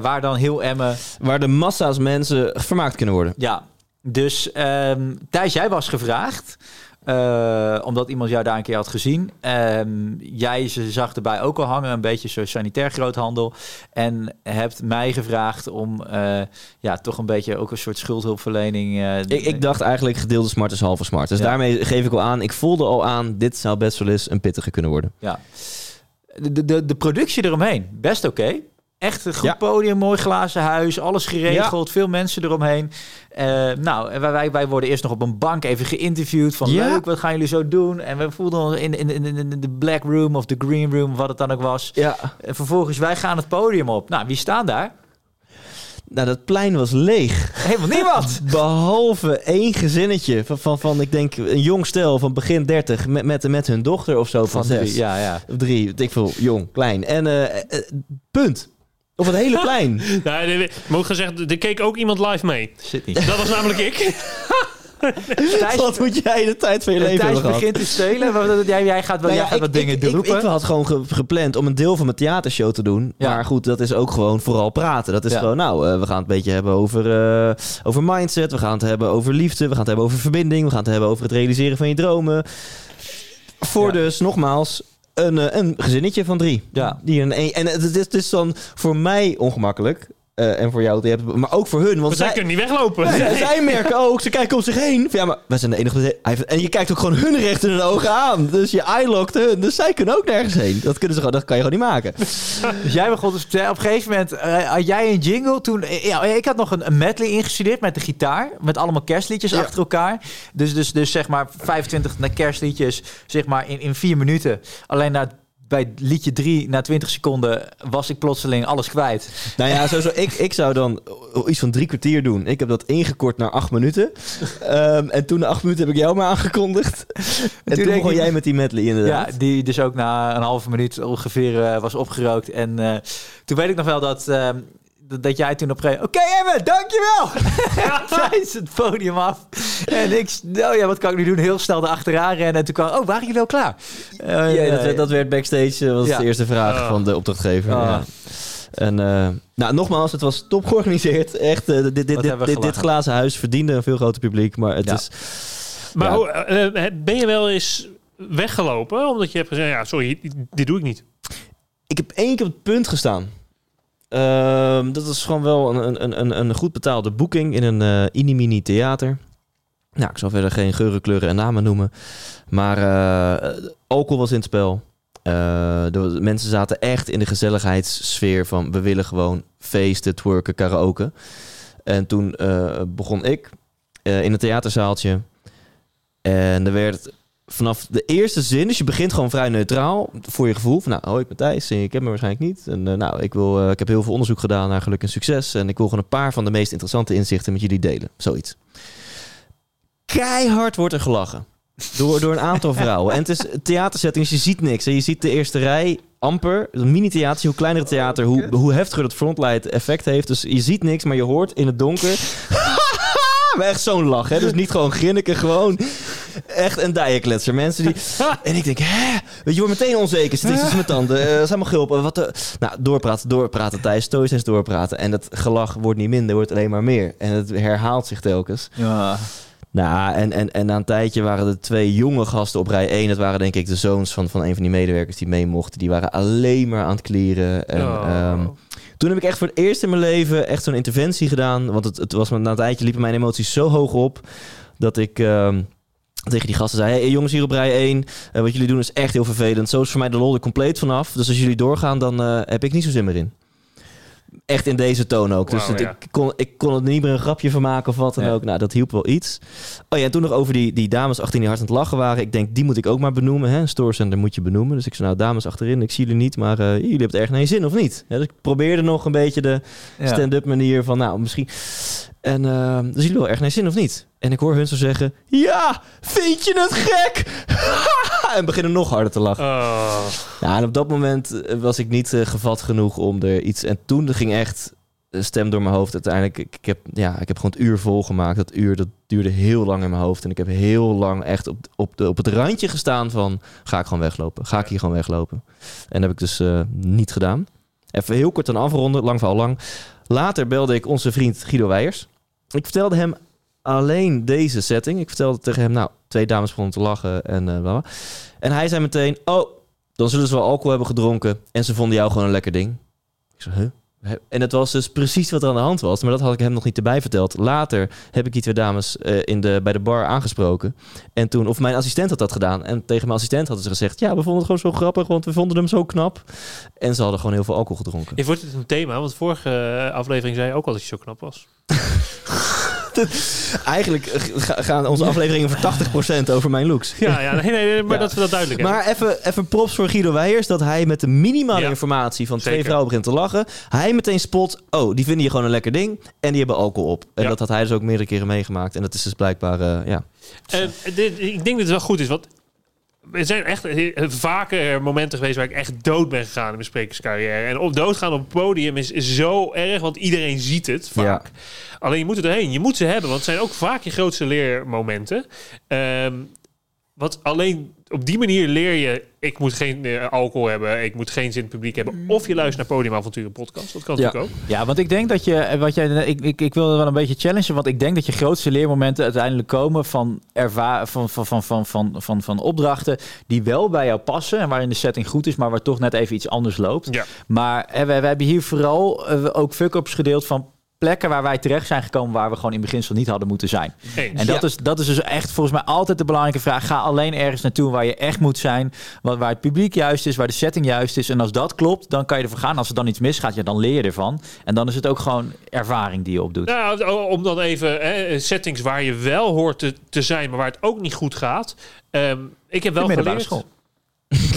waar dan heel Emmen Waar de massa's mensen vermaakt kunnen worden. ja, dus ehm Thijs, jij was gevraagd. Eh, omdat iemand jou daar een keer had gezien. Ehm, jij ze zag erbij ook al hangen, een beetje zo sanitair groothandel. En hebt mij gevraagd om eh, ja, toch een beetje ook een soort schuldhulpverlening. eh, Ik, ik dacht eigenlijk gedeelde smart is halve smart. Dus Ja. daarmee geef ik al aan, ik voelde al aan, dit zou best wel eens een pittige kunnen worden. Ja. De, de, de productie eromheen, best oké. Echt een goed Ja. podium, mooi glazen huis, alles geregeld, veel mensen eromheen. Eh, nou, en wij, wij, worden eerst nog op een bank even geïnterviewd van Ja. leuk, wat gaan jullie zo doen? En we voelden ons in, in, in, in de black room of de green room, wat het dan ook was. Ja. En vervolgens, wij gaan het podium op. Nou, wie staan daar? Nou, dat plein was leeg. Helemaal niemand. Behalve één gezinnetje van, van, van, ik denk, een jong stel van begin 30 met, met, met hun dochter of zo van, Van zes. drie, ja, ja. Of drie, ik veel, jong, klein. En eh, eh, punt. Op het hele plein. Nou, nee, nee, moet gezegd, er keek ook iemand live mee. Zit niet. Dat was namelijk ik. Thijs, Wat moet jij de tijd van je leven Thijs hebben gehad? begint te spelen. want Jij, jij gaat, wel, Nou jij ja, wat dingen ik, roepen. Ik, ik had gewoon ge- gepland om een deel van mijn theatershow te doen. Ja. Maar goed, dat is ook gewoon vooral praten. Dat is Ja. gewoon, nou, eh, we gaan het een beetje hebben over, eh, over mindset. We gaan het hebben over liefde. We gaan het hebben over verbinding. We gaan het hebben over het realiseren van je dromen. Voor Ja. dus, nogmaals, een, eh, een gezinnetje van drie. Ja. Die een, en het is, het is dan voor mij ongemakkelijk. Eh, en voor jou, die hebt- maar ook voor hun. Want zij zij, kunnen niet weglopen. zij, zij merken ook, ze kijken om zich heen. Van, Ja, maar wij zijn de enige. En je kijkt ook gewoon hun recht in hun ogen aan. Dus je eye-lockt hun. Dus zij kunnen ook nergens heen. Dat, kunnen ze gewoon, dat kan je gewoon niet maken. Dus jij begon dus op een gegeven moment, eh, had jij een jingle toen, ja, ik had nog een, een medley ingestudeerd met de gitaar, met allemaal kerstliedjes Ja. achter elkaar. Dus, dus, dus zeg maar 25 na kerstliedjes, zeg maar in, in vier minuten. Alleen na, bij liedje 3, na 20 seconden, was ik plotseling alles kwijt. Nou ja, sowieso, ik, ik zou dan iets van drie kwartier doen. Ik heb dat ingekort naar acht minuten. Ehm, en toen na acht minuten heb ik jou maar aangekondigd. En toen, begon ik- jij met die medley Ja, inderdaad. die dus ook na een halve minuut ongeveer eh, was opgerookt. En eh, toen weet ik nog wel dat, eh, dat- dat jij toen op een gegeven moment... Oké Emma, dankjewel! Tijdens het podium af. En ik, nou ja, wat kan ik nu doen? Heel snel erachteraan rennen. En toen kwam, oh, waren jullie al klaar? Eh, Ja, dat, werd- dat werd backstage, eh, was Ja. de eerste vraag Ah. van de opdrachtgever. Ah. Ja. En eh, nou, nogmaals, het was top georganiseerd. Echt, dit, dit, dit, dit, glazen huis verdiende een veel groter publiek. Maar het Ja. is... Maar Ja. hoe, ben je wel eens weggelopen? Omdat je hebt gezegd, ja, sorry, dit doe ik niet. Ik heb één keer op het punt gestaan. Ehm, dat is gewoon wel een, een, een, een goed betaalde boeking in een eh inimini theater. Nou, ik zal verder geen geuren, kleuren en namen noemen. Maar eh, alcohol was in het spel. Eh, mensen zaten echt in de gezelligheidssfeer van we willen gewoon feesten, twerken, karaoke. En toen begon ik in een theaterzaaltje. En er werd vanaf de eerste zin, dus je begint gewoon vrij neutraal voor je gevoel. Van, nou, hoi, ik ben Thijs, ik ken me waarschijnlijk niet. En eh, nou, ik, wil, eh, ik heb heel veel onderzoek gedaan naar geluk en succes. En ik wil gewoon een paar van de meest interessante inzichten met jullie delen. Zoiets. Keihard wordt er gelachen. Door, door een aantal vrouwen. En het is theatersetting, dus je ziet niks. En je ziet de eerste rij amper. Een mini-theater, hoe kleiner het theater, hoe, hoe heftiger het frontlight effect heeft. Dus je ziet niks, maar je hoort in het donker... maar echt zo'n lach, hè? Dus niet gewoon grinniken, gewoon echt een dijenkletser. Mensen die... En ik denk, hè? Weet je, wordt meteen onzeker. Zit iets met tanden. Uh, zijn maar gulpen. Wat de... Nou, doorpraten, doorpraten. Thijs, stoïcijns doorpraten. En dat gelach wordt niet minder, wordt alleen maar meer. En het herhaalt zich telkens. Ja. Nou, en, en, en na een tijdje waren er twee jonge gasten op rij 1. Dat waren denk ik de zoons van, van een van die medewerkers die mee mochten. Die waren alleen maar aan het klieren. En, Oh. ehm, toen heb ik echt voor het eerst in mijn leven echt zo'n interventie gedaan. Want het, het was me- na een tijdje liepen mijn emoties zo hoog op dat ik ehm, tegen die gasten zei: Hey jongens, hier op rij 1. eh, wat jullie doen is echt heel vervelend. Zo is voor mij de lol er compleet vanaf. Dus als jullie doorgaan, dan eh, heb ik niet zo zin meer in. Echt in deze toon ook. dus Wauw, het- ja. ik, kon, ik kon het niet meer een grapje van maken of wat dan Ja. ook. Nou, dat hielp wel iets. Oh ja, en toen nog over die, die dames achterin die hard aan het lachen waren. Ik denk, die moet ik ook maar benoemen. Hè? Een storecenter moet je benoemen. Dus ik zei, nou dames achterin, ik zie jullie niet. Maar eh, jullie hebben het erg naar je zin, of niet? Ja, dus ik probeerde nog een beetje de stand-up manier van, nou, misschien... En uh, dus jullie wel erg naar zin, of niet? En ik hoor hun zo zeggen, ja, vind je het gek? en beginnen nog harder te lachen. Oh. Ja, en op dat moment eh, was ik niet eh, gevat genoeg om er iets... En toen ging echt een stem door mijn hoofd. Uiteindelijk, ik, ik heb, ja, ik heb gewoon het uur volgemaakt. Dat uur, dat duurde heel lang in mijn hoofd. En ik heb heel lang echt op, op, de, op het randje gestaan van... Ga ik gewoon weglopen? Ga ik hier gewoon weglopen? En dat heb ik dus eh, niet gedaan. Even heel kort aan afronden, lang verhaal lang. Later belde ik onze vriend Guido Weijers. Ik vertelde hem alleen deze setting. Ik vertelde tegen hem, nou, twee dames begonnen te lachen en uh, bla. En hij zei meteen, oh, dan zullen ze wel alcohol hebben gedronken en ze vonden jou gewoon een lekker ding. Ik zei, huh? En het was dus precies wat er aan de hand was, maar dat had ik hem nog niet erbij verteld. Later heb ik die twee dames uh, in de, bij de bar aangesproken. En toen, of mijn assistent had dat gedaan. En tegen mijn assistent hadden ze gezegd: Ja, we vonden het gewoon zo grappig, want we vonden hem zo knap. En ze hadden gewoon heel veel alcohol gedronken. Ik wordt het een thema, want vorige aflevering zei je ook al dat je zo knap was. Eigenlijk ga- gaan onze afleveringen voor 80% over mijn looks. Ja, ja nee, nee, nee, maar Ja. dat we dat duidelijk hebben. Maar even, even props voor Guido Weijers dat hij met de minimale Ja. informatie van twee Zeker. vrouwen begint te lachen. Hij meteen spot, oh, die vinden hier gewoon een lekker ding en die hebben alcohol op. En dat had hij dus ook meerdere keren meegemaakt. En dat is dus blijkbaar, eh, ja. Dit, ik denk dat het wel goed is, want er zijn echt vaker momenten geweest waar ik echt dood ben gegaan in mijn sprekerscarrière. En op doodgaan op het podium is, is zo erg, want iedereen ziet het vaak. Alleen je moet er doorheen. Je moet ze hebben, want het zijn ook vaak je grootste leermomenten. Ehm want alleen op die manier leer je... ik moet geen eh, alcohol hebben, ik moet geen zin in het publiek hebben... of je luistert naar Podiumavonturen podcast. Dat kan Ja. natuurlijk ook. Ja, want ik denk dat je, eh, wat jij, ik, ik, ik wil wel een beetje challengen, want ik denk dat je grootste leermomenten uiteindelijk komen van, erva van, van, van, van, van, van, van opdrachten die wel bij jou passen en waarin de setting goed is, maar waar toch net even iets anders loopt. Ja. Maar hè, we, we hebben hier vooral eh, ook fuck-ups gedeeld van plekken waar wij terecht zijn gekomen waar we gewoon in beginsel niet hadden moeten zijn. Eens. En dat, Ja. is, dat is dus echt volgens mij altijd de belangrijke vraag. Ga alleen ergens naartoe waar je echt moet zijn. Waar, waar het publiek juist is, waar de setting juist is. En als dat klopt, dan kan je ervoor gaan. Als er dan iets misgaat, ja, dan leer je ervan. En dan is het ook gewoon ervaring die je opdoet. Nou, om dan even hè, settings waar je wel hoort te, te zijn, maar waar het ook niet goed gaat. Ehm, ik heb wel geleerd. school.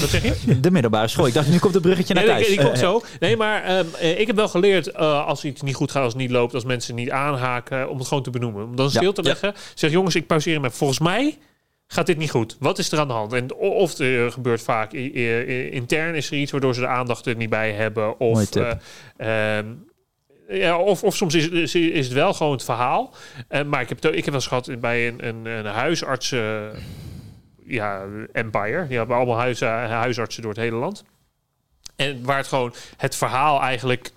Wat zeg je? De middelbare school. Ik dacht, nu komt het bruggetje naar Nee, thuis. die komt Eh, zo. Nee, maar ehm, eh, ik heb wel geleerd eh, als iets niet goed gaat, als het niet loopt, als mensen niet aanhaken, om het gewoon te benoemen. Om dan stil te Ja. leggen. Zeg jongens, ik pauzeer hem even. Volgens mij gaat dit niet goed. Wat is er aan de hand? En of er gebeurt vaak intern is er iets waardoor ze de aandacht er niet bij hebben. Of, Mooie tip. eh, ehm, ja, of, of soms is, is, is het wel gewoon het verhaal. Maar ik heb, het ook- ik heb wel eens gehad bij een, een, een huisarts. Ja, Empire. Die hebben allemaal huis, huisartsen door het hele land. En waar het gewoon het verhaal eigenlijk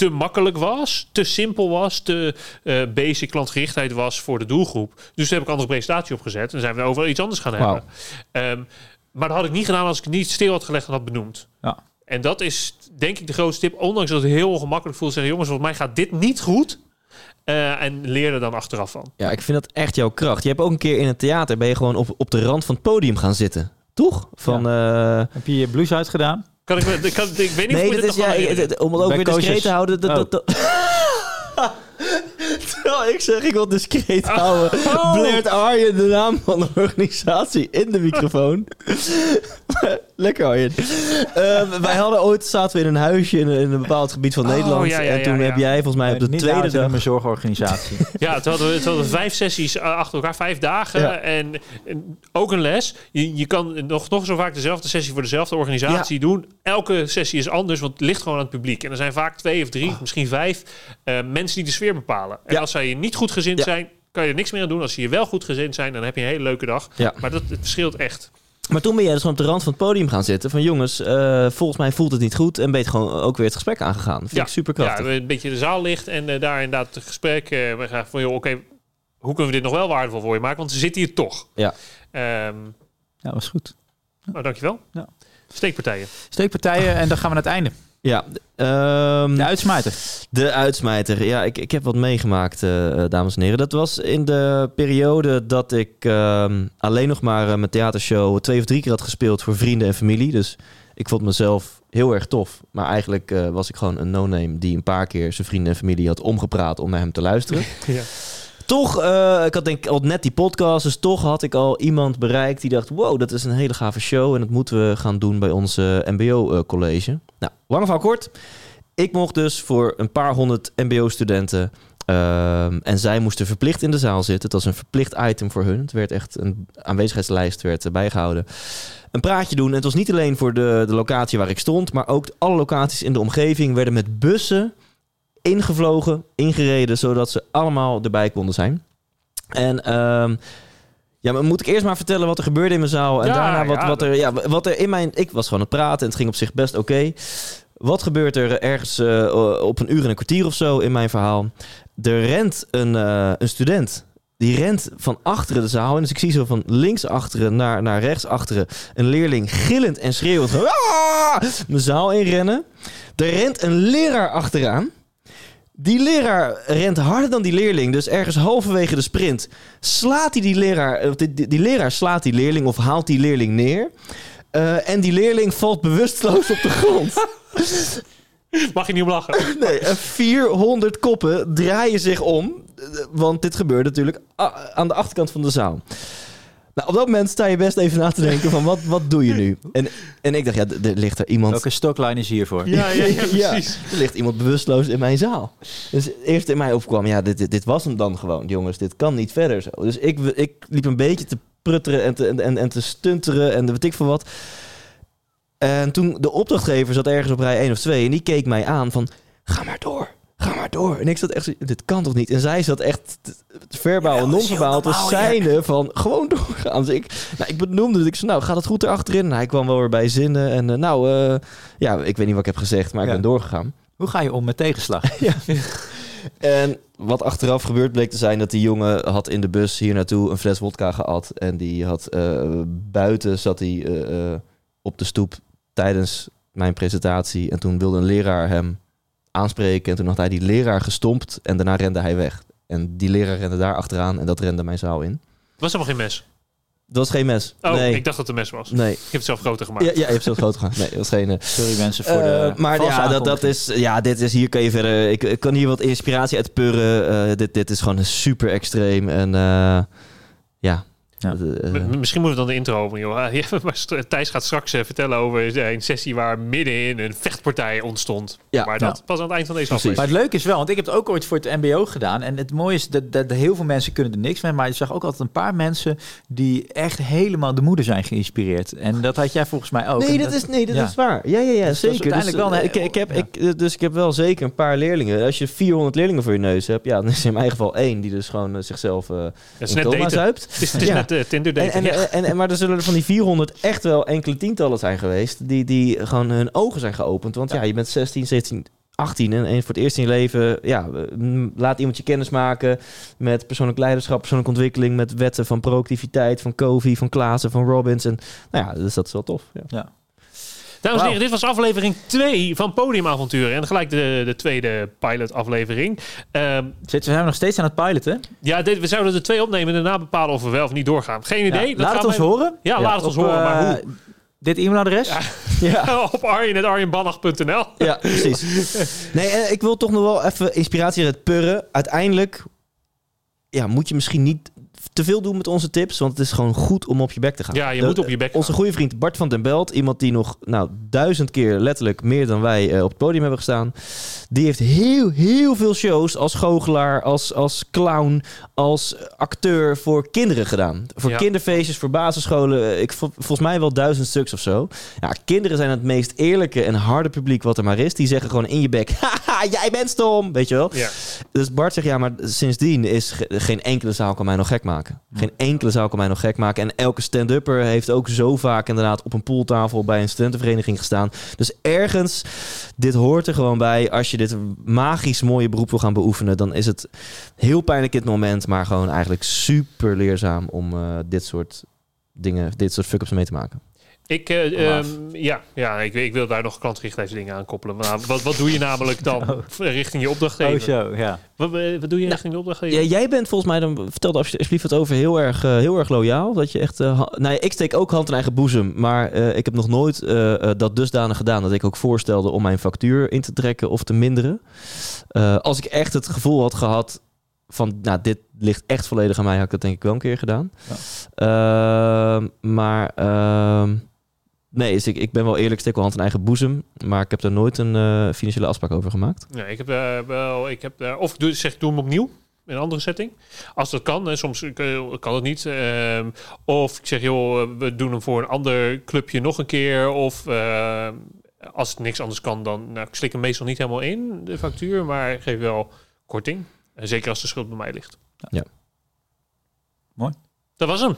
te makkelijk was, te simpel was, te eh, basic klantgerichtheid was voor de doelgroep. Dus daar heb ik een andere presentatie opgezet en zijn we over iets anders gaan hebben. Ehm, maar dat had ik niet gedaan als ik het niet stil had gelegd en had benoemd. Ja. En dat is denk ik de grootste tip. Ondanks dat het heel ongemakkelijk voelt, zeggen jongens, volgens mij gaat dit niet goed. Eh, en leer er dan achteraf van. Ja, ik vind dat echt jouw kracht. Je hebt ook een keer in het theater, ben je gewoon op, op de rand van het podium gaan zitten. Toch? Van, eh, Heb je je blouse uitgedaan? Kan ik, kan, ik weet niet of nee, ik dat dit is, nog ja, om het ook Bij weer discreet coaches. te houden. Dat, dat, dat, Terwijl ik zeg, ik wil discreet houden. Oh. Blaert Arjen de naam van de organisatie in de microfoon. Lekker Arjen. Ehm, wij hadden ooit, zaten we in een huisje in, een- in een bepaald gebied van Oh, Nederland. ja, ja, en toen ja, heb jij volgens mij op de niet tweede dag... mijn zorgorganisatie. Ja, toen hadden, we, toen hadden we vijf sessies eh, achter elkaar, vijf dagen. Ja. En, en ook een les. Je, je kan nog, nog zo vaak dezelfde sessie voor dezelfde organisatie doen. Elke sessie is anders, want het ligt gewoon aan het publiek. En er zijn vaak twee of drie, misschien vijf eh, mensen die de sfeer bepalen. En Ja. als zij niet goed gezind Ja. zijn, kan je er niks meer aan doen. Als ze hier wel goed gezind zijn, dan heb je een hele leuke dag. Ja. Maar dat het verschilt echt. Maar toen ben jij dus gewoon op de rand van het podium gaan zitten. Van jongens, eh, volgens mij voelt het niet goed. En ben je gewoon ook weer het gesprek aangegaan. Vind Ja. ik super Ja, krachtig. een beetje de zaal ligt en eh, daar inderdaad het gesprek. eh, we gaan van, joh, oké, hoe kunnen we dit nog wel waardevol voor je maken? Want ze zitten hier toch. Ja. Ehm, Ja, was goed. nou, dankjewel. Ja. Steekpartijen. Steekpartijen en dan gaan we naar het einde. Ja, ehm, De uitsmijter. De uitsmijter. Ja, ik, ik heb wat meegemaakt, eh, eh, dames en heren. Dat was in de periode dat ik ehm, alleen nog maar eh, mijn theatershow twee of drie keer had gespeeld voor vrienden en familie. Dus ik vond mezelf heel erg tof. Maar eigenlijk eh, was ik gewoon een no-name die een paar keer zijn vrienden en familie had omgepraat om naar hem te luisteren. Ja. Toch, eh, ik had denk ik al net die podcast, dus toch had ik al iemand bereikt die dacht... wow, dat is een hele gave show en dat moeten we gaan doen bij ons eh, mbo-college. Nou, lang van kort. Ik mocht dus voor een paar honderd mbo-studenten... ehm, en zij moesten verplicht in de zaal zitten. Het was een verplicht item voor hun. Het werd echt een aanwezigheidslijst werd eh, bijgehouden. Een praatje doen. En het was niet alleen voor de, de locatie waar ik stond... maar ook alle locaties in de omgeving werden met bussen ingevlogen, ingereden, zodat ze allemaal erbij konden zijn. En ehm, ja, maar moet ik eerst maar vertellen wat er gebeurde in mijn zaal en Ja, daarna wat, ja, wat er, ja, wat er in mijn, ik was gewoon aan het praten en het ging op zich best oké. Wat gebeurt er ergens eh, op een uur en een kwartier of zo in mijn verhaal? Er rent een, eh, een student. Die rent van achteren de zaal. En dus ik zie zo van links achteren naar, naar rechts achteren een leerling gillend en schreeuwend "Ah!" de zaal inrennen. Er rent een leraar achteraan. Die leraar rent harder dan die leerling. Dus ergens halverwege de sprint slaat hij die leraar... eh, Die, die, die leraar slaat die leerling of haalt die leerling neer. Eh, en die leerling valt bewusteloos op de grond. Mag je niet om lachen? Nee, eh, 400 koppen draaien zich om. want dit gebeurde natuurlijk a- aan de achterkant van de zaal. Nou, op dat moment sta je best even na te denken van wat, wat doe je nu? En, en ik dacht, ja, er ligt er iemand... Welke stockline is hiervoor? Ja, ja, ja, Ja. precies. Er ligt iemand bewusteloos in mijn zaal. Dus eerst in mij opkwam, ja, dit, dit, dit was hem dan gewoon, jongens. Dit kan niet verder zo. Dus ik, ik liep een beetje te prutteren en te, en, en, en te stunteren en weet ik veel wat. En toen de opdrachtgever zat ergens op rij 1 of 2 en die keek mij aan van, ga maar door. Maar door. En ik zat echt zo, dit kan toch niet? En zij zat echt verbaal en non-verbaal te zijnen van gewoon doorgaan. Dus ik, nou, ik benoemde het. Ik zei, nou, gaat het goed erachterin? Nou, hij kwam wel weer bij zinnen. En eh, nou, eh, ja, ik weet niet wat ik heb gezegd, maar ik Ja. ben doorgegaan. Hoe ga je om met tegenslag? En wat achteraf gebeurd bleek te zijn dat die jongen had in de bus hier naartoe een fles wodka gehad. En die had eh, buiten zat hij eh, eh, op de stoep tijdens mijn presentatie. En toen wilde een leraar hem aanspreken. En toen had hij die leraar gestompt en daarna rende hij weg. En die leraar rende daar achteraan en dat rende mijn zaal in. Was helemaal geen mes. Dat was geen mes. Oh, nee. ik dacht dat het een mes was. Nee. Ik heb het zelf groter gemaakt. Ja, ja, je hebt zo groot gedaan. Nee, dat was geen... eh, Sorry mensen voor Eh, de maar valse ja, dat, dat is, ja, dit is hier kan je verder. Ik, ik kan hier wat inspiratie uit purren. Eh, dit, dit is gewoon super extreem. En eh, ja. Eh, Misschien moeten we dan de intro over, joh. Ja, maar Thijs gaat straks eh, vertellen over een sessie waar middenin een vechtpartij ontstond. Ja. maar dat Ja. pas aan het eind van deze Precies. Maar aflevering. het leuke is wel, want ik heb het ook ooit voor het MBO gedaan. En het mooie is dat, dat heel veel mensen kunnen er niks mee. Maar je zag ook altijd een paar mensen die echt helemaal de moeder zijn geïnspireerd. En dat had jij volgens mij ook. nee, dat is, nee, dat ja. is waar. Ja, ja, ja, Dus zeker. uiteindelijk dus, wel eh, een- ik, ik heb, ja. ik, eh, dus ik heb wel zeker een paar leerlingen. Als je 400 leerlingen voor je neus hebt, ja, dan is er in mijn geval één die dus gewoon eh, zichzelf eh is in coma zuipt. Het is, het is Ja. Eh, Tinder En, daten. en, ja. en, en, maar er zullen er van die 400 echt wel enkele tientallen zijn geweest. Die, die gewoon hun ogen zijn geopend. Want ja, je bent 16, 17, 18 en, voor het eerst in je leven. Ja, laat iemand je kennis maken met persoonlijk leiderschap, persoonlijke ontwikkeling. Met wetten van proactiviteit, van Covey, van Klaassen, van Robbins. En nou ja, dus dat is wel tof. Ja. Dames en heren, dit was aflevering 2 van Podiumavonturen. En gelijk de, de tweede pilot-aflevering. Zitten we zijn nog steeds aan het piloten. ja, dit, we zouden er twee opnemen en daarna bepalen of we wel of niet doorgaan. Geen idee. Ja, Dat laat het ons horen. Ja, laat het ons horen. Maar eh, hoe? Dit e-mailadres? Ja. Ja. Op arjen.arjenbannach.nl. Ja, precies. Nee, en ik wil toch nog wel even inspiratie uit purren. Uiteindelijk ja, moet je misschien niet te veel doen met onze tips, want het is gewoon goed om op je bek te gaan. Ja, je De- moet op je bek Onze gaan. goede vriend Bart van den Belt, iemand die nog nou, duizend keer letterlijk meer dan wij eh, op het podium hebben gestaan, die heeft heel, heel veel shows als goochelaar, als, als clown, als acteur voor kinderen gedaan. Voor Ja. kinderfeestjes, voor basisscholen. eh, Ik, vol- volgens mij wel duizend stuks of zo. Ja, kinderen zijn het meest eerlijke en harde publiek wat er maar is. Die zeggen gewoon in je bek, haha, jij bent stom, weet je wel. Ja. Dus Bart zegt, ja, maar sindsdien is ge- geen enkele zaal kan mij nog gek maken. Geen enkele zaal kan mij nog gek maken. En elke stand-upper heeft ook zo vaak inderdaad op een pooltafel bij een studentenvereniging gestaan. Dus ergens, dit hoort er gewoon bij. Als je dit magisch mooie beroep wil gaan beoefenen, dan is het heel pijnlijk het moment, maar gewoon eigenlijk super leerzaam om eh, dit soort dingen, dit soort fuck-ups mee te maken. Ik, eh, ehm, ja, ja ik, ik wil daar nog klantgerichte dingen aan koppelen. Maar nou, wat, wat doe je namelijk dan Oh. richting je Oh, opdrachtgever? zo, ja. wat, eh, wat doe je richting de opdrachtgever? Ja, jij bent volgens mij, dan vertel alsje- alsjeblieft wat over, heel erg, eh, heel erg loyaal. Dat je echt, eh, ha- nou ja, ik steek ook hand in eigen boezem, maar eh, ik heb nog nooit dat dusdanig gedaan dat ik ook voorstelde om mijn factuur in te trekken of te minderen. Eh, als ik echt het gevoel had gehad van, nou, dit ligt echt volledig aan mij, had ik dat denk ik wel een keer gedaan. Ehm, maar ehm, nee, dus ik, ik ben wel eerlijk, steek wel hand in eigen boezem, maar ik heb er nooit een eh, financiële afspraak over gemaakt. Nee, ik heb eh, wel, ik heb, eh, of doe, zeg, ik doe hem opnieuw in een andere setting. Als dat kan, hè, soms kan het niet. Ehm, of ik zeg, joh, we doen hem voor een ander clubje nog een keer. Of eh, als het niks anders kan, dan nou, ik slik hem meestal niet helemaal in, de factuur. Maar ik geef wel korting. Zeker als de schuld bij mij ligt. Ja. Mooi. Dat was hem.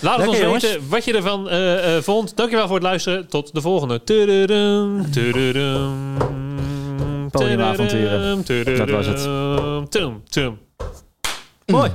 Laat het Lekker, ons weten wat je ervan eh, eh, vond. Dankjewel voor het luisteren. Tot de volgende. Tududum, tududum, Podiumavonturen. Dat was het. tum, tum. Mooi.